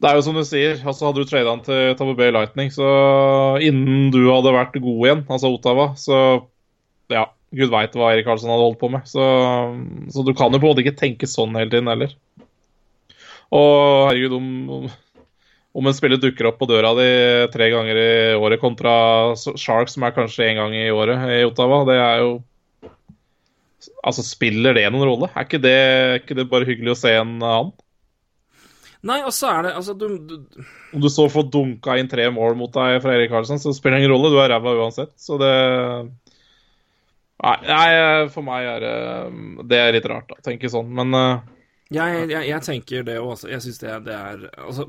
det er jo som du sier, altså hadde du trada han til Tampa Bay Lightning, så innen du hadde vært god igjen, altså Ottawa, så ja, gud veit hva Erik Karlsson hadde holdt på med. Så, så du kan jo på en måte ikke tenke sånn hele tiden heller. Og herregud, om, om, en spiller dukker opp på døra di tre ganger i året kontra Sharks, som er kanskje én gang i året i Ottawa, det er jo Altså, spiller det noen rolle? Er ikke det, ikke det bare hyggelig å se en annen? Nei, og så er det Altså, du, du Om du så får dunka inn tre mål mot deg fra Erik Karlsson, så spiller det ingen rolle. Du er ræva uansett. Så det Nei, for meg er det Det er litt rart, å Tenke sånn. Men eh, Jeg, jeg, jeg tenker det òg, altså. Jeg syns det, det er Altså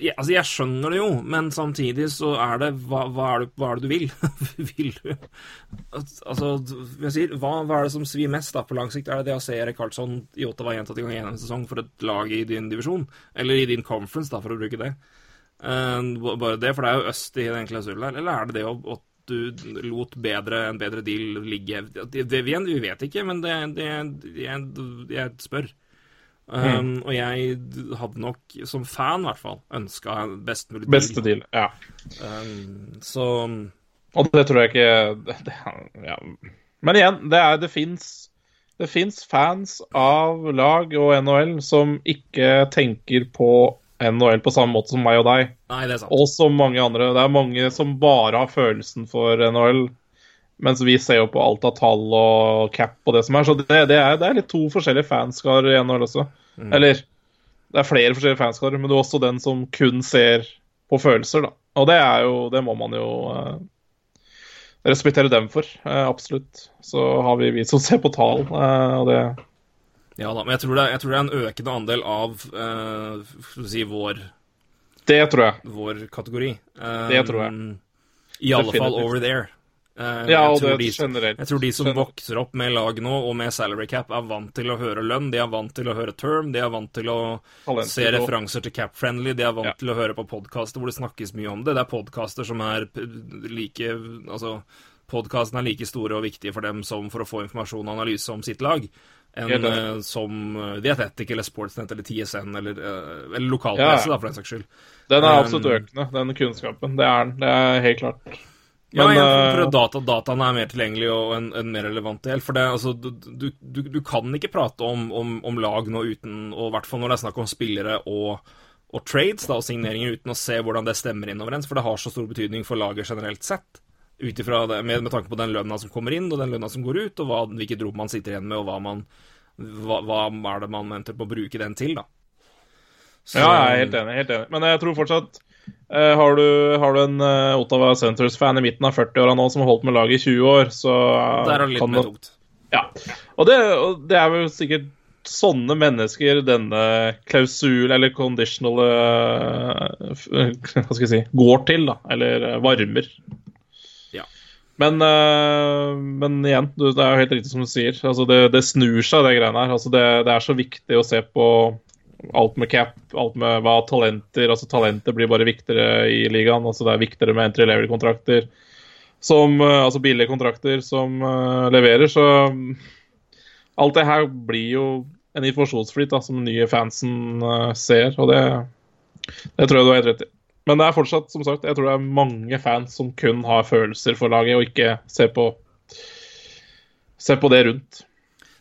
ja, altså, jeg skjønner det jo, men samtidig så er det Hva, hva, er, det, hva er det du vil? vil du Altså, sier, hva, hva er det som svir mest da på lang sikt? Er det det å se Erik Karlsson i Ottawa gjentatte ganger gjennom en sesong for et lag i din divisjon? Eller i din conference, da, for å bruke det? Uh, bare det, for det er jo øst i den klausulen her. Eller er det det å, at du lot bedre, en bedre deal ligge Det, det vi vet ikke, men det, det, jeg, jeg spør. Um, Og jeg hadde nok, som fan i hvert fall, ønska best mulig deal. beste deal. Ja. Um, så Og det tror jeg ikke det, det, ja. Men igjen, det, er, det fins det fins fans av lag og NHL som ikke tenker på NHL på samme måte som meg og deg. Nei, det er sant. Og som mange andre. Det er mange som bare har følelsen for NHL. Mens vi ser jo på alt av tall og cap og det som er. Så det, det, er, det er litt to forskjellige fanskarer i NHL også. Eller det er flere forskjellige fanscorer, men du er også den som kun ser på følelser, da. Og det er jo Det må man jo eh, respektere dem for. eh, absolutt. Så har vi vi som ser på tall, eh, og det Ja da, men jeg tror det jeg tror det er en økende andel av uh, skal vi si, vår, Det tror jeg. vår kategori. Um, Det tror jeg. I alle fall over there. Uh, Ja, og tror det de- generelt. Jeg tror de som Generelt. vokser opp med lag nå, og med salary cap, er vant til å høre lønn, de er vant til å høre term, de er vant til å Talenter se referanser til cap-friendly, de er vant Ja. til å høre på podkaster hvor det snakkes mye om det. Det er podkaster som er like Altså, podkastene er like store og viktige for dem som for å få informasjon og analyse om sitt lag, enn uh, eh, som eh, The Athletic eller Sportsnet eller TSN eller, uh, eller lokalpresse, Ja. da, for den saks skyld. Den er absolutt økende, den kunnskapen. Det er den. Det er helt klart. Ja, Men, jeg eh, tror data, dataene er mer tilgjengelig og en, en mer relevant del. For det, altså, du, du, du, kan ikke prate om, om, om lag nå uten, og i hvert fall når det er snakk om spillere og, og trades da, og signeringer, uten å se hvordan det stemmer inn overens, for det har så stor betydning for laget generelt sett. Ut ifra det, med, med tanke på den lønna som kommer inn, og den lønna som går ut, og hva, hvilket rom man sitter igjen med, og hva, man, hva, hva er det man eventuelt må bruke den til, da. Så- Ja, jeg er helt enig. helt enig. Men jeg tror fortsatt har, du, har du en eh, Ottawa Centres-fan i midten av 40-åra nå som har holdt med laget i 20 år, så eh, Der er det litt mer tungt. Ja. Og det, og det er vel sikkert sånne mennesker denne klausul, eller conditional eh, Hva skal jeg si går til, da. Eller eh, varmer. Ja. Men, eh, men igjen, det er jo helt riktig som du sier. Altså, det, det snur seg, det greiene her. Altså, det, det er så viktig å se på alt med cap, alt med hva talenter Altså, talenter blir bare viktigere i ligaen. Altså, det er viktigere med entry level-kontrakter. Eh, altså billige kontrakter som uh, leverer, så mm, Alt det her blir jo en informasjonsflyt da, som nye fansen uh, ser, og det, det tror jeg du har helt rett i. Men det er fortsatt, som sagt, jeg tror det er mange fans som kun har følelser for laget, og ikke ser på, ser på det rundt.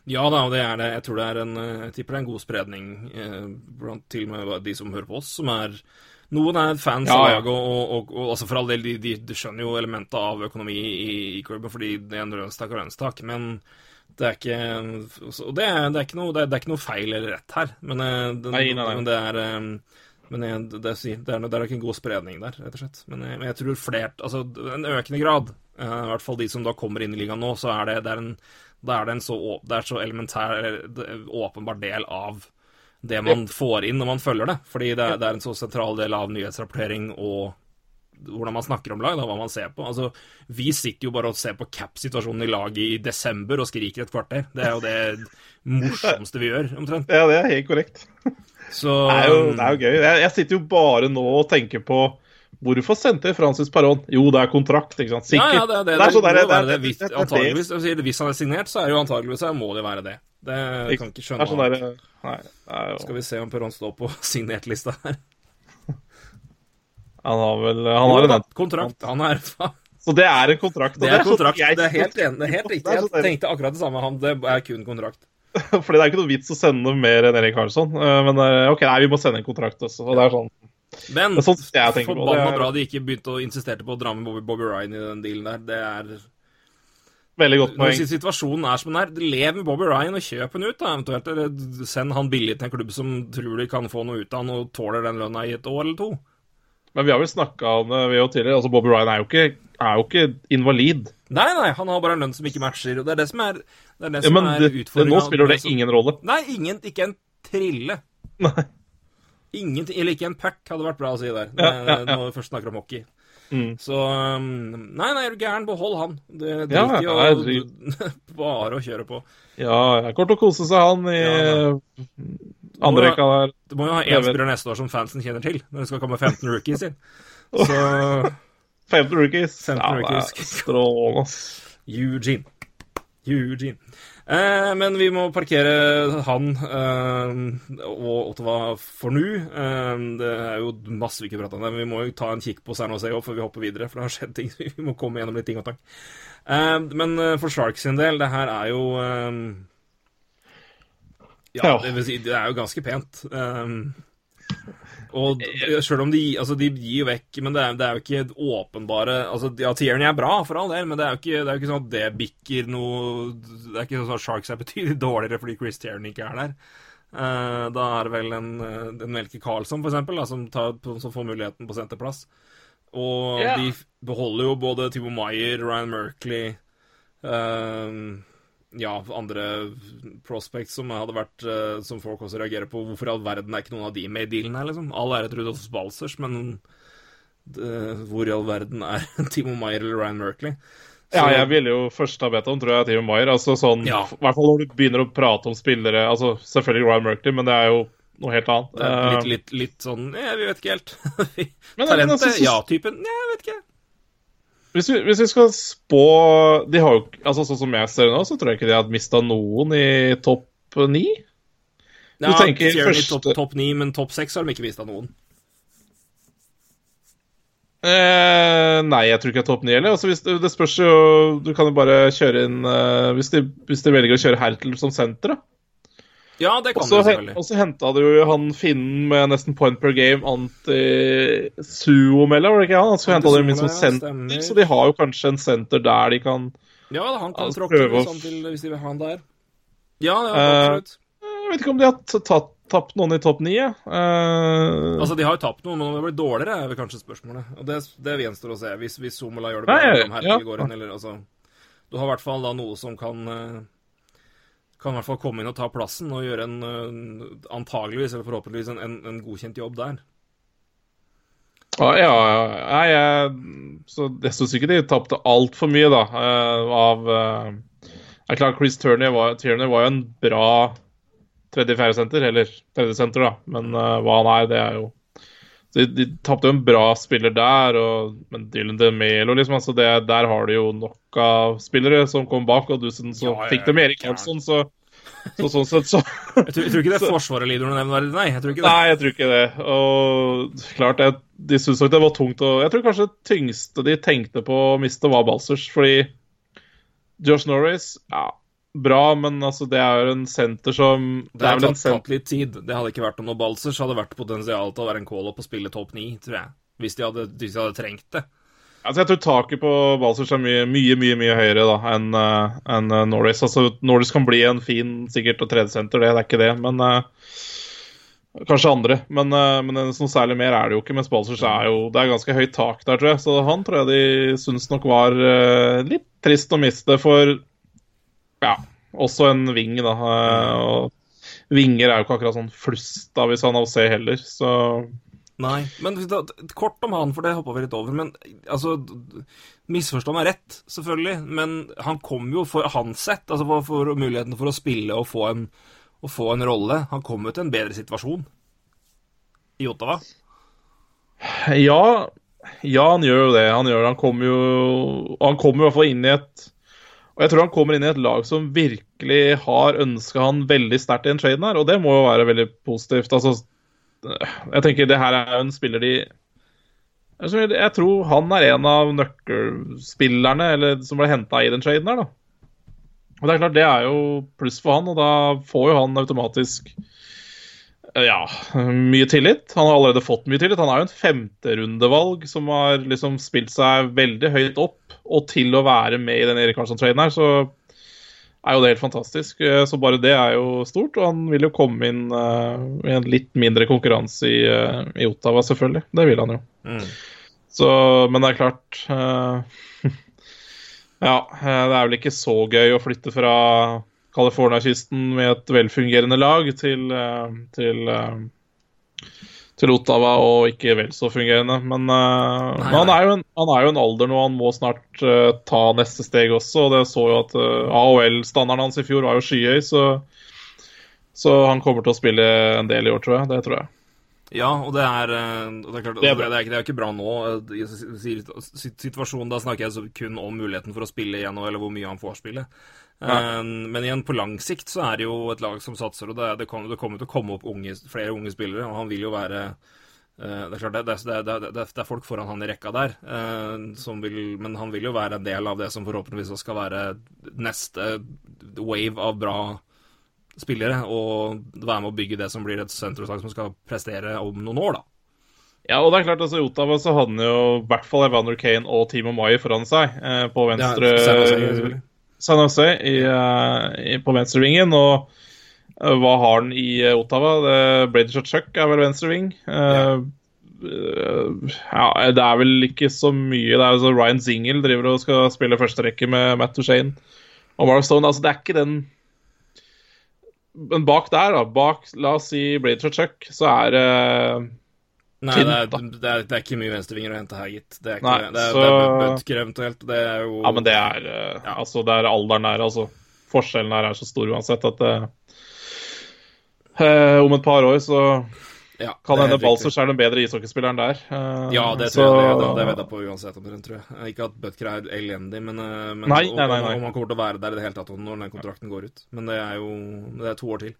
Ja da, det er det. Jeg tror det er en eh, Jeg tipper det er en god spredning eh, blant til og med de som hører på oss, som er Noen er fans Ja, av ja. laget, og, og, og, altså for all del, de, de, de skjønner jo elementet av økonomi i, i klubben, fordi det er en lønnstak og lønnstak, men det er ikke og det er, det, er ikke noe, det, er, det er ikke noe feil eller rett her, men, eh, det, Nei, nei, nei. men det er eh, men jeg, det, det, er- det, er, det er nok en god spredning der, rett og slett. Men jeg, jeg tror flert Altså, en økende grad, eh, i hvert fall de som da kommer inn i ligaen nå, så er det, det er en da er det en så, det så elementær, åpenbar del av det man får inn når man følger det. Fordi det det er en så sentral del av nyhetsrapportering og hvordan man snakker om lag, da, hva man ser på. Altså, vi sitter jo bare og ser på cap-situasjonen i laget i desember og skriker et kvarter. Det er jo det morsomste vi gjør, omtrent. Ja, det er helt korrekt. Så Det er jo, det er jo gøy. Jeg, jeg sitter jo bare nå og tenker på Hvorfor sendte Francis Paron? Jo, det er kontrakt, ikke sant? Ja, Sikkert. ja, det, det, Det er sånn der- det det. er- Hvis, det er det. antageligvis, jeg det, hvis han er signert, så er jo antageligvis så må det være det. Det jeg kan ikke skjønne er sånn der, Nei, det er jo Skal vi se om Perron står på signert-lista her. Han har vel Han har en. Kontrakt. Han er Så det er en kontrakt. Det er sånn kontrakt. jeg- Det er helt, enig, det er helt riktig. Det er sånn Jeg tenkte akkurat det samme. Han, det er kun kontrakt. Fordi det er ikke noe vits å sende mer enn Erik Karlsson. eh, Men eh, OK, nei, vi må sende en kontrakt også. Og det er sånn Men Det er forbanna bra de ikke begynte å insisterte på å dra med Bobby, Bobby Ryan i den dealen der. Det er veldig godt Når situasjonen er som den er, lev med Bobby Ryan og kjøp han ut, da, eventuelt. Eller send han billig til en klubb som tror de kan få noe ut av han og tåler den lønna i et år eller to. Men vi har vel snakka om det vi jo tidligere. Altså, Bobby Ryan er jo ikke, er jo ikke invalid. Nei, nei, han har bare en lønn som ikke matcher. og Det er det som er, det er, det Ja, men er det, nå spiller det ingen rolle. Nei, ingen, ikke en trille. Nei. Ingenting, eller ikke en pack hadde vært bra å si der, Ja, ja, ja. når vi først snakker om hockey. Mm. Så um, Nei, nei, er du gæren, behold han. Det Ja, driter i å bare å kjøre på. Ja, det er kort å kose seg, han, i Ja, andre Nå- rekka der. Du må jo ha én spiller neste år som fansen kjenner til, når det skal komme 15 rookies inn. Så 15 rookies. 15 ja, rookies. Strålende. Eugene. Eugene. Eh, men vi må parkere han eh, og Ottawa for nå. Eh, det er jo masse vi ikke prater om det, men vi må jo ta en kikk på San Jose før vi hopper videre, for det har skjedd ting. så Vi må komme gjennom litt ting og tang. Eh, men eh, for Sharks sin del, det her er jo eh, ja, det, si, det er jo ganske pent. Um, og selv om de, altså de gir vekk Men det er, det er jo ikke åpenbare altså, Ja, Tierney er bra, for all del, men det er jo ikke, det er jo ikke sånn at det bikker noe Det er ikke sånn at Sharks er betydelig dårligere fordi Chris Tierney ikke er der. Uh, da er det vel en, eh, en Melke Karlsson, for eksempel, da, som, tar, som får muligheten på senterplass. Og yeah. de beholder jo både Timo Meyer, Ryan Merkley eh, ja, andre prospects som hadde vært eh, Som folk også reagerer på. Hvorfor i all verden er ikke noen av de med i dealen her, liksom? All ære til Rudolf Balsers, men det, hvor i all verden er Timo Maier eller Ryan Merkley? Ja, jeg ville jo først ha bedt om, tror jeg, Timo Maier. Altså sånn, Ja. I hvert fall når du begynner å prate om spillere altså Selvfølgelig Ryan Merkley, men det er jo noe helt annet. Litt, Eh, litt, litt sånn Ja, vi vet ikke helt. Talentet? Ja-typen? Ja, jeg vet ikke. Hvis, vi, hvis vi skal spå de har jo, altså Sånn som jeg ser det nå, så tror jeg ikke de hadde mista noen i topp ni. Ja, tenker første- topp top ni, men topp seks har de ikke mista noen. Eh, nei, jeg tror ikke det er topp ni heller. Altså, hvis det, det spørs jo Du kan jo bare kjøre inn eh, hvis, de, hvis de velger å kjøre Hertel som senter, da. Ja, det kan også, de selvfølgelig. og så henta du han finnen med nesten point per game, Anti-Suomela, var det ikke han? Så henta du min som senter, så de har jo kanskje en senter der de kan Ja, han kan Altså, tråkke prøve sånn til hvis de vil ha han der. Ja, ja, Eh, absolutt. Jeg vet ikke om de har tatt, tapt noen i topp ni. Eh, Altså, De har jo tapt noen, men om det blir dårligere, er vel kanskje spørsmålet. Og Det, det gjenstår å se, hvis, hvis Somola gjør det bra. Nei, eller ja, eller, altså, du har i hvert fall da noe som kan eh, kan i hvert fall komme inn og ta plassen og gjøre en eh, antageligvis, eller forhåpentligvis, en, en, en godkjent jobb der. Ja, jeg, så jeg syns ikke de tapte altfor mye, da, eh, av eh, Det er klart Chris Turner var, Turner var jo en bra tredje-fjerde senter, eller tredje senter, da, men hva han er, det er jo De, de tapte jo en bra spiller der, og, men Dylan DeMelo, liksom, altså det, der har du jo nok av spillere som kom bak, og dessuten så Ja, ja, fikk de Erik Hansson, så, så sånn sett så Jeg tror, jeg tror ikke det er Forsvaret lider under nevneverdig, nei. jeg tror ikke det. Nei, jeg tror ikke det. Og klart, jeg, de syntes nok det var tungt. Og jeg tror kanskje det tyngste de tenkte på å miste, var Balsers. Fordi Josh Norris, ja, bra, men altså, det er jo en senter som Det har vel en tatt, senter tatt litt tid. Det hadde ikke vært om noe så hadde vært potensial til å være en call-up og spille topp ni, tror jeg. Hvis de hadde, hvis de hadde trengt det. Altså, Jeg tror taket på Balsers er mye, mye mye, mye høyere da, enn uh, en eh, Norris. Altså, Norris kan bli en fin sikkert og tredjesenter, det, det er ikke det. Men uh, Kanskje andre, men, uh, men noe særlig mer er det jo ikke. Mens Balsers er jo Det er ganske høyt tak der, tror jeg. Så han tror jeg de syns nok var eh, litt trist å miste for Ja, også en ving, da. og vinger er jo ikke akkurat sånn flust da, hvis han å se heller, så Nei, men da, kort om han, for det hoppa vi litt over. Men altså Misforstå meg rett, selvfølgelig, men han kom jo for hans sett, altså for, for muligheten for å spille og få en, og få en rolle. Han kom jo til en bedre situasjon i Ottawa. Ja, ja, han gjør jo det. Han gjør det. Han kommer jo Han kommer i hvert fall inn i et Og jeg tror han kommer inn i et lag som virkelig har ønska han veldig sterkt i en trade her, og det må jo være veldig positivt. Altså, jeg tenker det her er jo en spiller de Jeg tror han er en av nøkkelspillerne eller, som ble henta i den traden her, da. Og det er klart, det er jo pluss for han, og da får jo han automatisk ja, mye tillit. Han har allerede fått mye tillit. Han er jo en femterundevalg som har liksom spilt seg veldig høyt opp. Og til å være med i den Erik Karlsson-traden her, så er jo det helt fantastisk. Eh, Så bare det er jo stort. Og han vil jo komme inn uh, i en litt mindre konkurranse i, uh, i Ottawa, selvfølgelig. Det vil han jo. Mm. Så, men det er klart uh, Ja, det er vel ikke så gøy å flytte fra California-kysten med et velfungerende lag til, uh, til, uh, til Ottawa og ikke vel så fungerende. Men, nei, men han, er jo en, han er jo en alder nå, han må snart uh, ta neste steg også. Og det så jo at uh, AHL-standarden hans i fjor var jo skyhøy, så, så han kommer til å spille en del i år, tror jeg. Det tror jeg. Ja, og det er, eh, og det er klart, Det er det er, ikke, det er ikke bra nå. eh, i Situasjonen, Da snakker jeg kun om muligheten for å spille igjen, eller hvor mye han får spille. Eh, Men igjen, på lang sikt så er det jo et lag som satser, og det, det, kommer, det kommer til å komme opp unge, flere unge spillere. og han vil jo være eh, det er klart, det, det, det, det, er folk foran han i rekka der, eh, som vil, men han vil jo være en del av det som forhåpentligvis skal være neste wave av bra spillere, og være med å bygge det som blir et sentrumslag som skal prestere om noen år, da. Ja, og det er klart, altså, Ottawa så hadde han jo i hvert fall Evander Kane og Timo Mai foran seg eh, på venstre Ja, San Jose, i, eh, i, på venstrevingen. Og eh, hva har han i eh, Ottawa? Det- Brady Chuck er vel venstreving. Uh, ja, det er vel ikke så mye. Det er altså Ryan Zingle driver og skal spille første rekke med Matt Duchene og Mark Stone. Altså, det er ikke den Men bak der, da, bak la oss si Brady Chuck, så er det Nei, det er, det, er, det er ikke mye venstrevinger å hente her, gitt. Det er ikke Nei, det. Er, så- er Butker eventuelt. Det er jo Ja, men det er ja. Altså, det er alderen der, altså. Forskjellen her er så stor uansett at det eh, Om et par år så ja, kan hende Balsers er den bedre ishockeyspilleren der. Eh. Ja, det så- tror jeg. Det, det jeg på uansett omtrent, tror jeg. Ikke at Butker er elendig, men, eh, men Nei, om- nei, nei, nei. om han kommer til å være der i det hele tatt når den kontrakten går ut. Men det er jo det er to år til.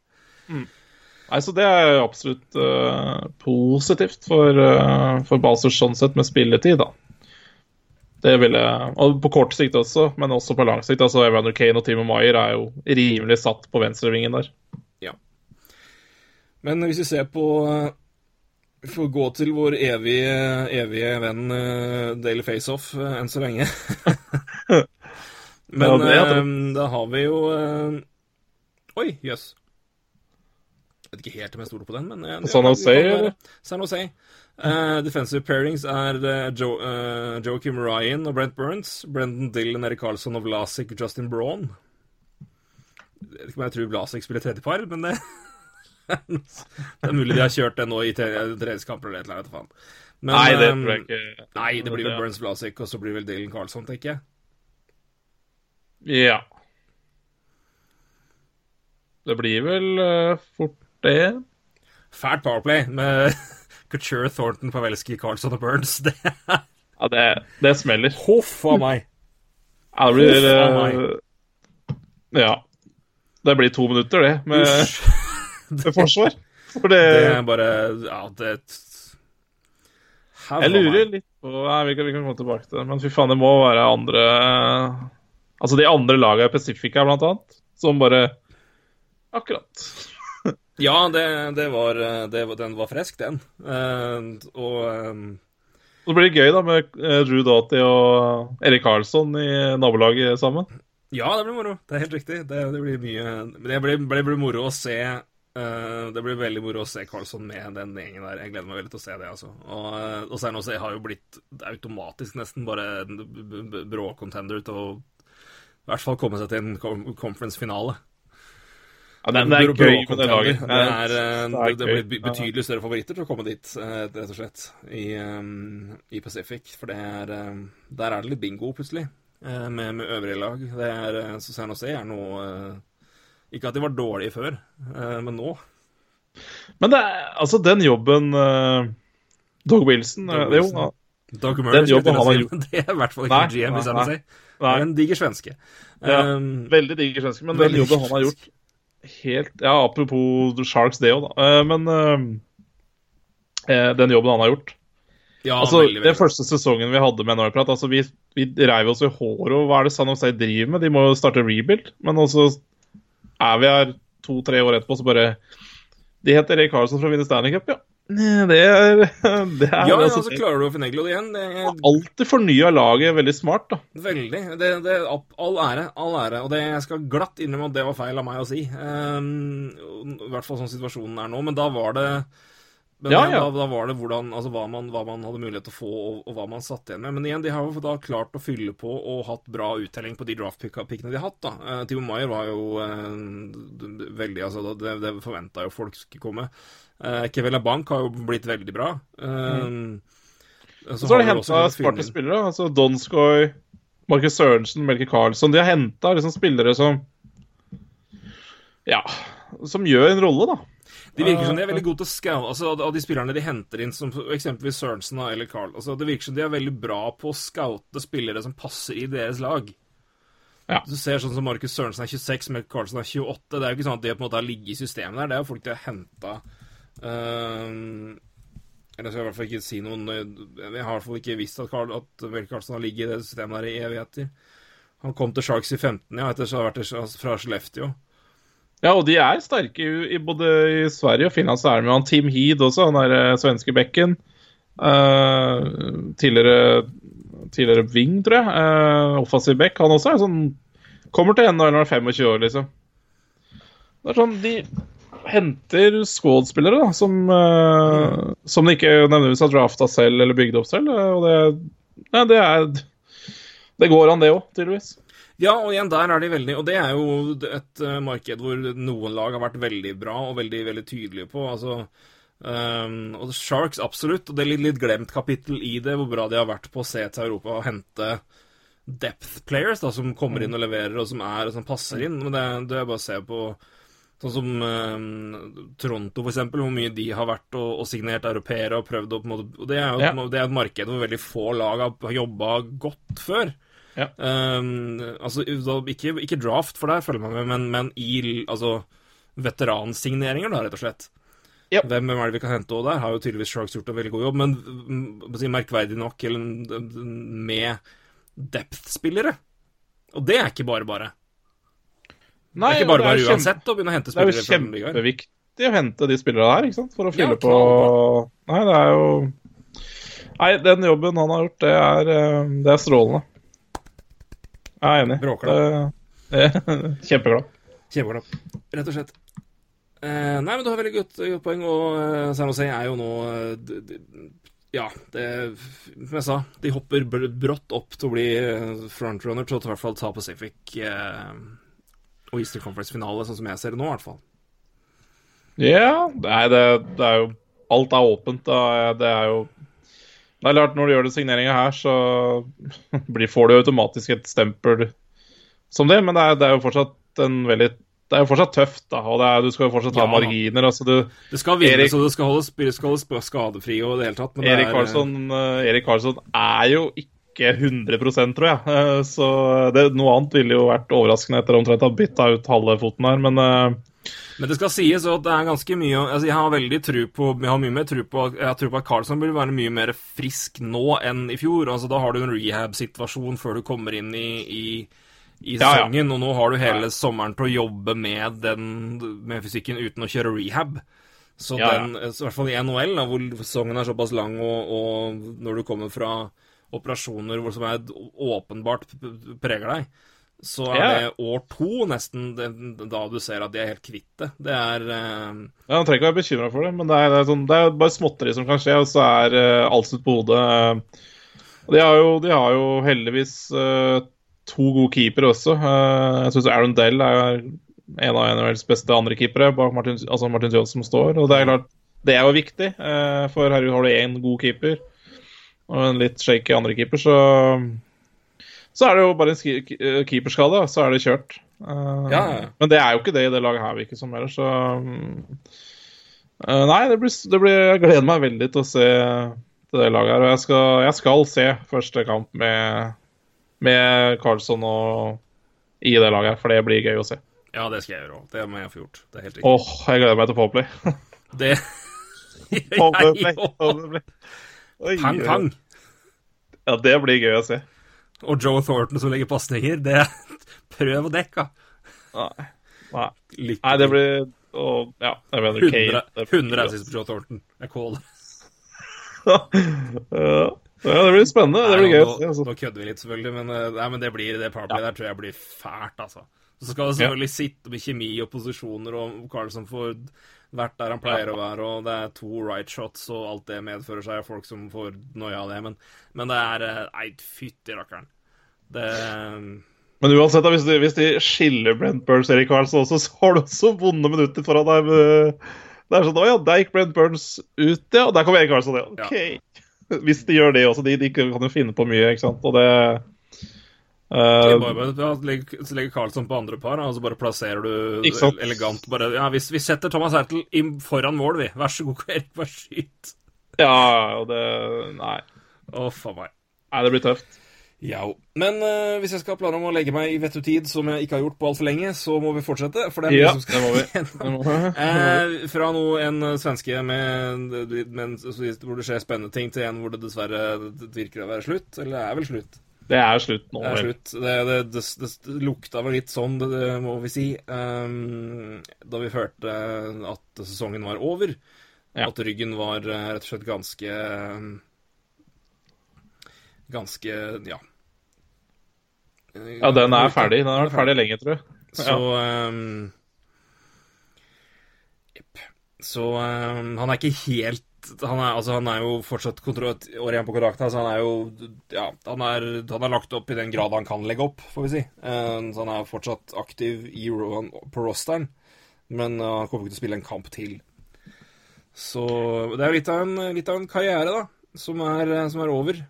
Nei, så det er absolutt uh, positivt for, uh, for Basers sånn sett, med spilletid, da. Det ville, Og på kort sikt også, men også på lang sikt. Altså Evander Kane og Timo Maier er jo rimelig satt på venstrevingen der. Men hvis vi ser på eh, Vi får gå til vår evige, evige venn uh, Daily Faceoff uh, enn så lenge. Men Ja, det det. da har vi jo Oi, jøss. Jeg vet ikke helt om jeg stoler på den, men ja, San ja, Jose, eller? San Jose. Uh, defensive pairings er uh, jo, uh, Joakim Ryan og Brent Burns. Brendan Dillon, Erik Karlsson og Vlasic Justin Braun. Jeg vet ikke om jeg tror Vlasic spiller tredjepar, men det Det er mulig de har kjørt det nå i tre- treningskamper eller et eller annet. Faen. Men, Nei, det eh, tror jeg ikke. Nei, det blir vel Burns Vlasic, og så blir vel Dylan Karlsson, tenker jeg. Ja. Det blir vel uh, fort det. Fælt powerplay med Couture, Thornton, Pavelski, Carlson og Burns. Det er Ja, det, det smeller. Huff a meg. Ja, det blir eh, Ja. Det blir to minutter, det, med, med forsvar. For det, Det er bare Ja, det Jeg lurer meg. litt på Nei, vi kan, vi kan komme tilbake til det, men fy faen, det må være andre Altså de andre lagene i Pacifica, blant annet, som bare Akkurat. Ja, det, det var det, Den var frisk, den. Uh, og eh, Så blir det gøy da med Ru Drew Doughty og Erik Karlsson i nabolaget sammen. Ja, det blir moro. Det er helt riktig. Det, det blir mye Det blir, blir, blir moro å se uh, Det blir veldig moro å se Karlsson med den gjengen der. Jeg gleder meg veldig til å se det, altså. Og, og også Jeg har jo blitt automatisk nesten bare en b- b- brå contender til å i hvert fall komme seg til en conference-finale. Ja, det, det er gøy med det laget. Det, er, det er det blir betydelig større favoritter til å komme dit, eh, rett og slett, i, eh, i Pacific. For det er eh, Der er det litt bingo, plutselig, eh, med, med øvrige lag. Det er, så San Jose er noe Ikke at de var dårlige før, men nå. Men det er, altså, den jobben uh, Dog Wilson, Doug det er jo Wilson. Murray, Den jobben han har gjort. Det er i hvert fall ikke Nei, GM i San Jose. Det er en diger svenske. Ja, Um, veldig diger svenske, men den jobben han har gjort helt Ja, apropos Sharks, det òg, da. Eh, men eh, den jobben han har gjort ja, Altså, veldig, Den første sesongen vi hadde med Norprat, altså, vi, vi reiv oss i håret og hva er det San Jose driver med? De må jo starte rebuild, men også er vi her to-tre år etterpå, så bare De heter Erik Karlsson fra å vinne Stanley Cup, ja. Det er, det er Ja, altså, så klarer du å fornegle det igjen. Det er Alltid fornya laget veldig smart, da. Veldig. Det, det, all ære, all ære. Og det, jeg skal glatt innrømme at det var feil av meg å si. Um, I hvert fall sånn situasjonen er nå. Men da var det men Ja, ja. da var det hvordan, altså hva, man, hva man hadde mulighet til å få, og, og hva man satt igjen med. Men igjen, de har jo da klart å fylle på og hatt bra uttelling på de draft-pickene de har hatt. da. Uh, Timo Maier var jo uh, veldig altså Det, det forventa jo folk skulle komme. Uh, Kevela Bank har jo blitt veldig bra. Mm. Så har de henta smarte spillere. altså Donskoy, Marcus Sørensen, Melke Karlsson. De har henta liksom spillere som Ja, som gjør en rolle, da. De virker som de er veldig gode til å scoute altså, Av de spillerne de henter inn, som eksempelvis Sørensen eller Carl altså, Det virker som de er veldig bra på å scoute spillere som passer i deres lag. Ja. Du ser sånn som Markus Sørensen er 26, Melk Carlsen er 28. Det er jo ikke sånn at de på en måte har ligget i systemet der. Det er jo folk de har henta Eller skal jeg i hvert fall ikke si noen Jeg har i hvert fall ikke visst at, Carl, at Carlsen har ligget i det systemet der i evigheter. Han kom til Sharks i 15, ja, etter å ha vært fra Skellefteå. Ja, og de er sterke i, både i Sverige og Finland. Så er det med han Team Heed også, han der eh, svenske bekken. Uh, tidligere tidligere wing, tror jeg. Uh, offensiv back. Han også er sånn Kommer til NHL når han er 25 år, liksom. Det er sånn De henter squad-spillere da, som, uh, som de ikke nødvendigvis har drafta selv eller bygd opp selv. eh, Og det, ja, det er Det går an, det òg, tydeligvis. Ja, og igjen, der er de veldig Og det er jo et uh, marked hvor noen lag har vært veldig bra og veldig veldig tydelige på. altså Um, og Sharks, absolutt. Og det er litt, litt glemt kapittel i det, hvor bra de har vært på å se til Europa og hente depth players da, som kommer inn og leverer, og som er og som passer inn. Men det, det er bare å se på Sånn som ehm, Toronto, for eksempel, hvor mye de har vært og, og signert europeere og prøvd å på en måte Og det er jo Ja. det er et marked hvor veldig få lag har, jobba godt før. Ja. Um, altså, ikke, ikke draft, for der følger man med, men, men i altså, veteransigneringer, da, rett og slett. Ja. Hvem, hvem er det vi kan hente? Og der har jo tydeligvis Sharks gjort en veldig god jobb, men mm, merkverdig nok eller, med depth-spillere. Og det er ikke bare bare. Nei, det er ikke bare bare kjempe- uansett å begynne å hente Det er jo spillere kjempeviktig å hente de spillerne her, ikke sant? For å fylle Ja, på Nei, det er jo Nei, den jobben han har gjort, det er, eh, det er strålende. Jeg er enig. Det, det, kjempeglad. Rett og slett. Eh, nei, men du har veldig godt, godt poeng, og uh, San Jose er jo nå eh, d- d- Ja, det Som jeg sa, de hopper br brått opp til å bli eh, frontrunner til å i hvert fall ta Pacific. eh, og Easter Conference-finale, sånn som jeg ser det nå, i hvert fall. Ja, nei, det, det er jo Alt er åpent. Da. Det er jo Det er klart, når du gjør den signeringa her, så blir, får du automatisk et stempel som det, men det er, det er jo fortsatt en veldig det er jo fortsatt tøft, da, og er, du skal jo fortsatt ha Ja. marginer. altså du, Det skal vinnes, Erik- og det skal holdes, skal holdes skadefri og det hele tatt. Men Erik er, Karlsson, er, Erik Karlsson er jo ikke 100% tror jeg. Eh, Så det, noe annet ville jo vært overraskende etter omtrent å ha bytta ut halve foten her, men eh, Men det skal sies at det er ganske mye altså Jeg har veldig tru på Jeg har mye mer tro på Jeg har tru på at Carlsson burde være mye mer frisk nå enn i fjor. Altså Da har du en rehab-situasjon før du kommer inn i, i, i Ja, ja. og nå har du hele sommeren til å jobbe med den Med fysikken uten å kjøre rehab. Så ja. den, i hvert fall i NHL, da, hvor sesongen er såpass lang, og, og når du kommer fra operasjoner hvor som er åpenbart preger deg, så er Ja. det år to nesten da du ser at de er helt kvitt det. Det er uh... Ja, Han trenger ikke være bekymra for det, men det er, det er, sånn, det er bare småtteri som kan skje, og så er uh, alt snudd på hodet. Og de har jo, de har jo heldigvis uh, to gode keepere også. Eh, jeg syns Aaron Dell er en av NHLs beste andrekeepere bak Martin, altså Martin Johnson står. Og det er klart, det er jo viktig, eh, for herregud har du én god keeper og en litt shaky andrekeeper, så så er det jo bare en eh, keeperskade, så er det kjørt. Uh, Ja. Men det er jo ikke det i det laget her, virker som heller, så eh, Nei, det blir, det blir Jeg gleder meg veldig til å se til det laget her. Og jeg skal, jeg skal se første kamp med, med Carlsson og i det laget her, for det blir gøy å se. Ja, det skal jeg gjøre òg. Det må jeg få gjort. Det er helt riktig. Åh, jeg gleder meg til Powerplay. Det gjør jeg òg. Powerplay. Oi, Pang, pang. Ja, det blir gøy å se. Og Joe Thornton som legger pasninger. Det Prøv å dekke. Nei, nei. Nei det blir og, Ja, jeg mener 100, Kane. 100 assists på Joe Thornton. Jeg caller. ja, Ja, det blir spennende. Det blir Nei, gøy nå. Altså. nå kødder vi litt, selvfølgelig, men, eh, nei, men det, blir, det powerplay der tror jeg blir fælt, altså. Så skal det selvfølgelig sitte med kjemi og posisjoner, og Carlson får vært der han pleier å være, og det er to right shots, og alt det medfører seg, og folk som får noia av det, men, men det er eh, Nei, fytti rakkeren. Det Men uansett, hvis, de, hvis de skiller Brent Burns og Erik Carlsen også, så har du også vonde minutter foran deg. Det er sånn Å ja, der gikk Brent Burns ut, ja. Og der kom Erik Karlsson, ja. OK. Hvis de gjør det også. De, de kan jo finne på mye, ikke sant. Og det eh, bare, bare, ja, så legger Carlsson på andre par, og så bare plasserer du elegant bare Ja, vi, vi setter Thomas Hertel foran mål, vi. Vær så god, Erik, bare skyt. Ja, og det Nei. Å, faen meg. Nei, det blir tøft. Ja, men uh, hvis jeg skal ha planer om å legge meg i vettutid, som jeg ikke har gjort på altfor lenge, så må vi fortsette. For det er mye Ja, som skal det må vi. Det må vi. Eh, fra noe, en eh, svenske med, med, med, hvor det skjer spennende ting, til en hvor det dessverre det virker å være slutt. Eller er vel slutt. Det er slutt nå. Det er slutt. Det, det, det, det, lukta vel litt sånn, må vi si, um, da vi hørte at sesongen var over. Ja. At ryggen var eh, rett og slett ganske Ganske ja. Ja, den er ferdig. Den har vært ferdig lenge, tror jeg. Så um, Så um, han er ikke helt han er, altså, han er jo fortsatt kontrollert år igjen på kontrakten, så han er jo Ja, han er, han er lagt opp i den grad han kan legge opp, får vi si. Ehm, så han er fortsatt aktiv i, på rosteren, men uh, han kommer ikke til å spille en kamp til. Så det er litt av en, litt av en karriere, da, som er, som er over.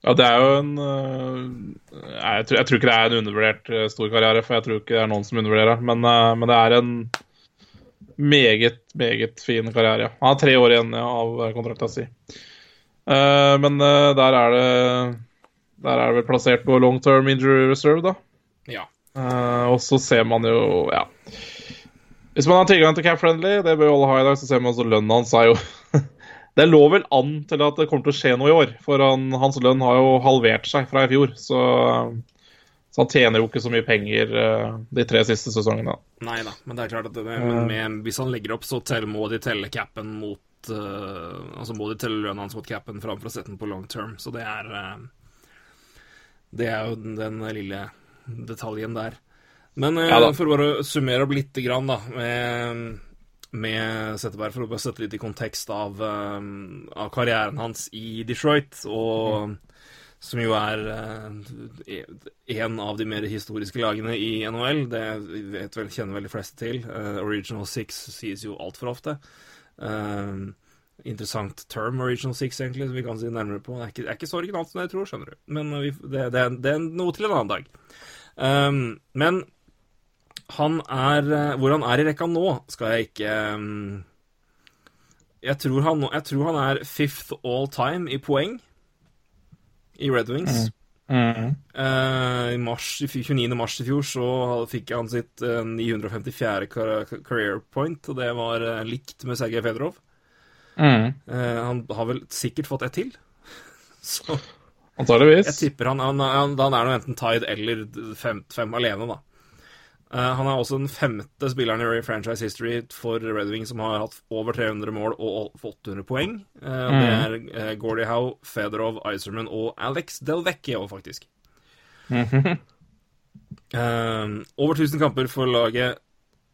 Ja, det er jo en jeg, tror, jeg tror ikke det er en undervurdert stor karriere, for jeg tror ikke det er noen som undervurderer. Men, men det er en meget, meget fin karriere. ja. Han har tre år igjen av kontrakta si. Eh, men øh, der er det Der er det vel plassert på long term injury reserve, da. Ja. Eh, og så ser man jo, ja Hvis man har tilgang til Cap Friendly, det bør jo alle ha i dag, så ser man også lønnen hans er jo Det lå vel an til at det kommer til å skje noe i år, for han, hans lønn har jo halvert seg fra i fjor. Så, så han tjener jo ikke så mye penger eh, de tre siste sesongene. Nei da, men det er klart at det, men med, hvis han legger opp, så tell, må de telle capen mot uh, Altså må de telle lønna hans mot capen framfor å sette den på long term. Så det er uh, Det er jo den, den lille detaljen der. Men uh, Ja for å bare summere opp lite grann, da, med, med Setteberg, for å bare sette litt i kontekst av, eh, av karrieren hans i Detroit, og som jo er eh, en av de mer historiske lagene i NHL. Det vet vel, kjenner vel de fleste til. Eh, Original Six sies jo altfor ofte. Eh, interessant term, Original Six, egentlig, som vi kan si nærmere på. Det er ikke, det er ikke så originalt som jeg tror, skjønner du. Men vi, det, det, er- det er noe til en annen dag. Men han er Hvor han er i rekka nå, skal jeg ikke jeg, tror han, jeg tror han er fifth all time i poeng i Red Wings. Mm. Eh, I mars, i fj- 29. mars i fjor så fikk han sitt uh, 954. career point, og det var uh, likt med Sergej Fedorov. Mm. Eh, han har vel sikkert fått ett til. Så jeg tipper han, han, han, han er nå enten tied eller fem, fem alene, da. Eh, han er også den femte spilleren i franchise history for Red Wing som har hatt over 300 mål og 800 poeng. Eh, Det er uh, Gordie Howe, Fedorov, Iserman og Alex Delvecchio, faktisk. Um, over 1000 kamper for laget.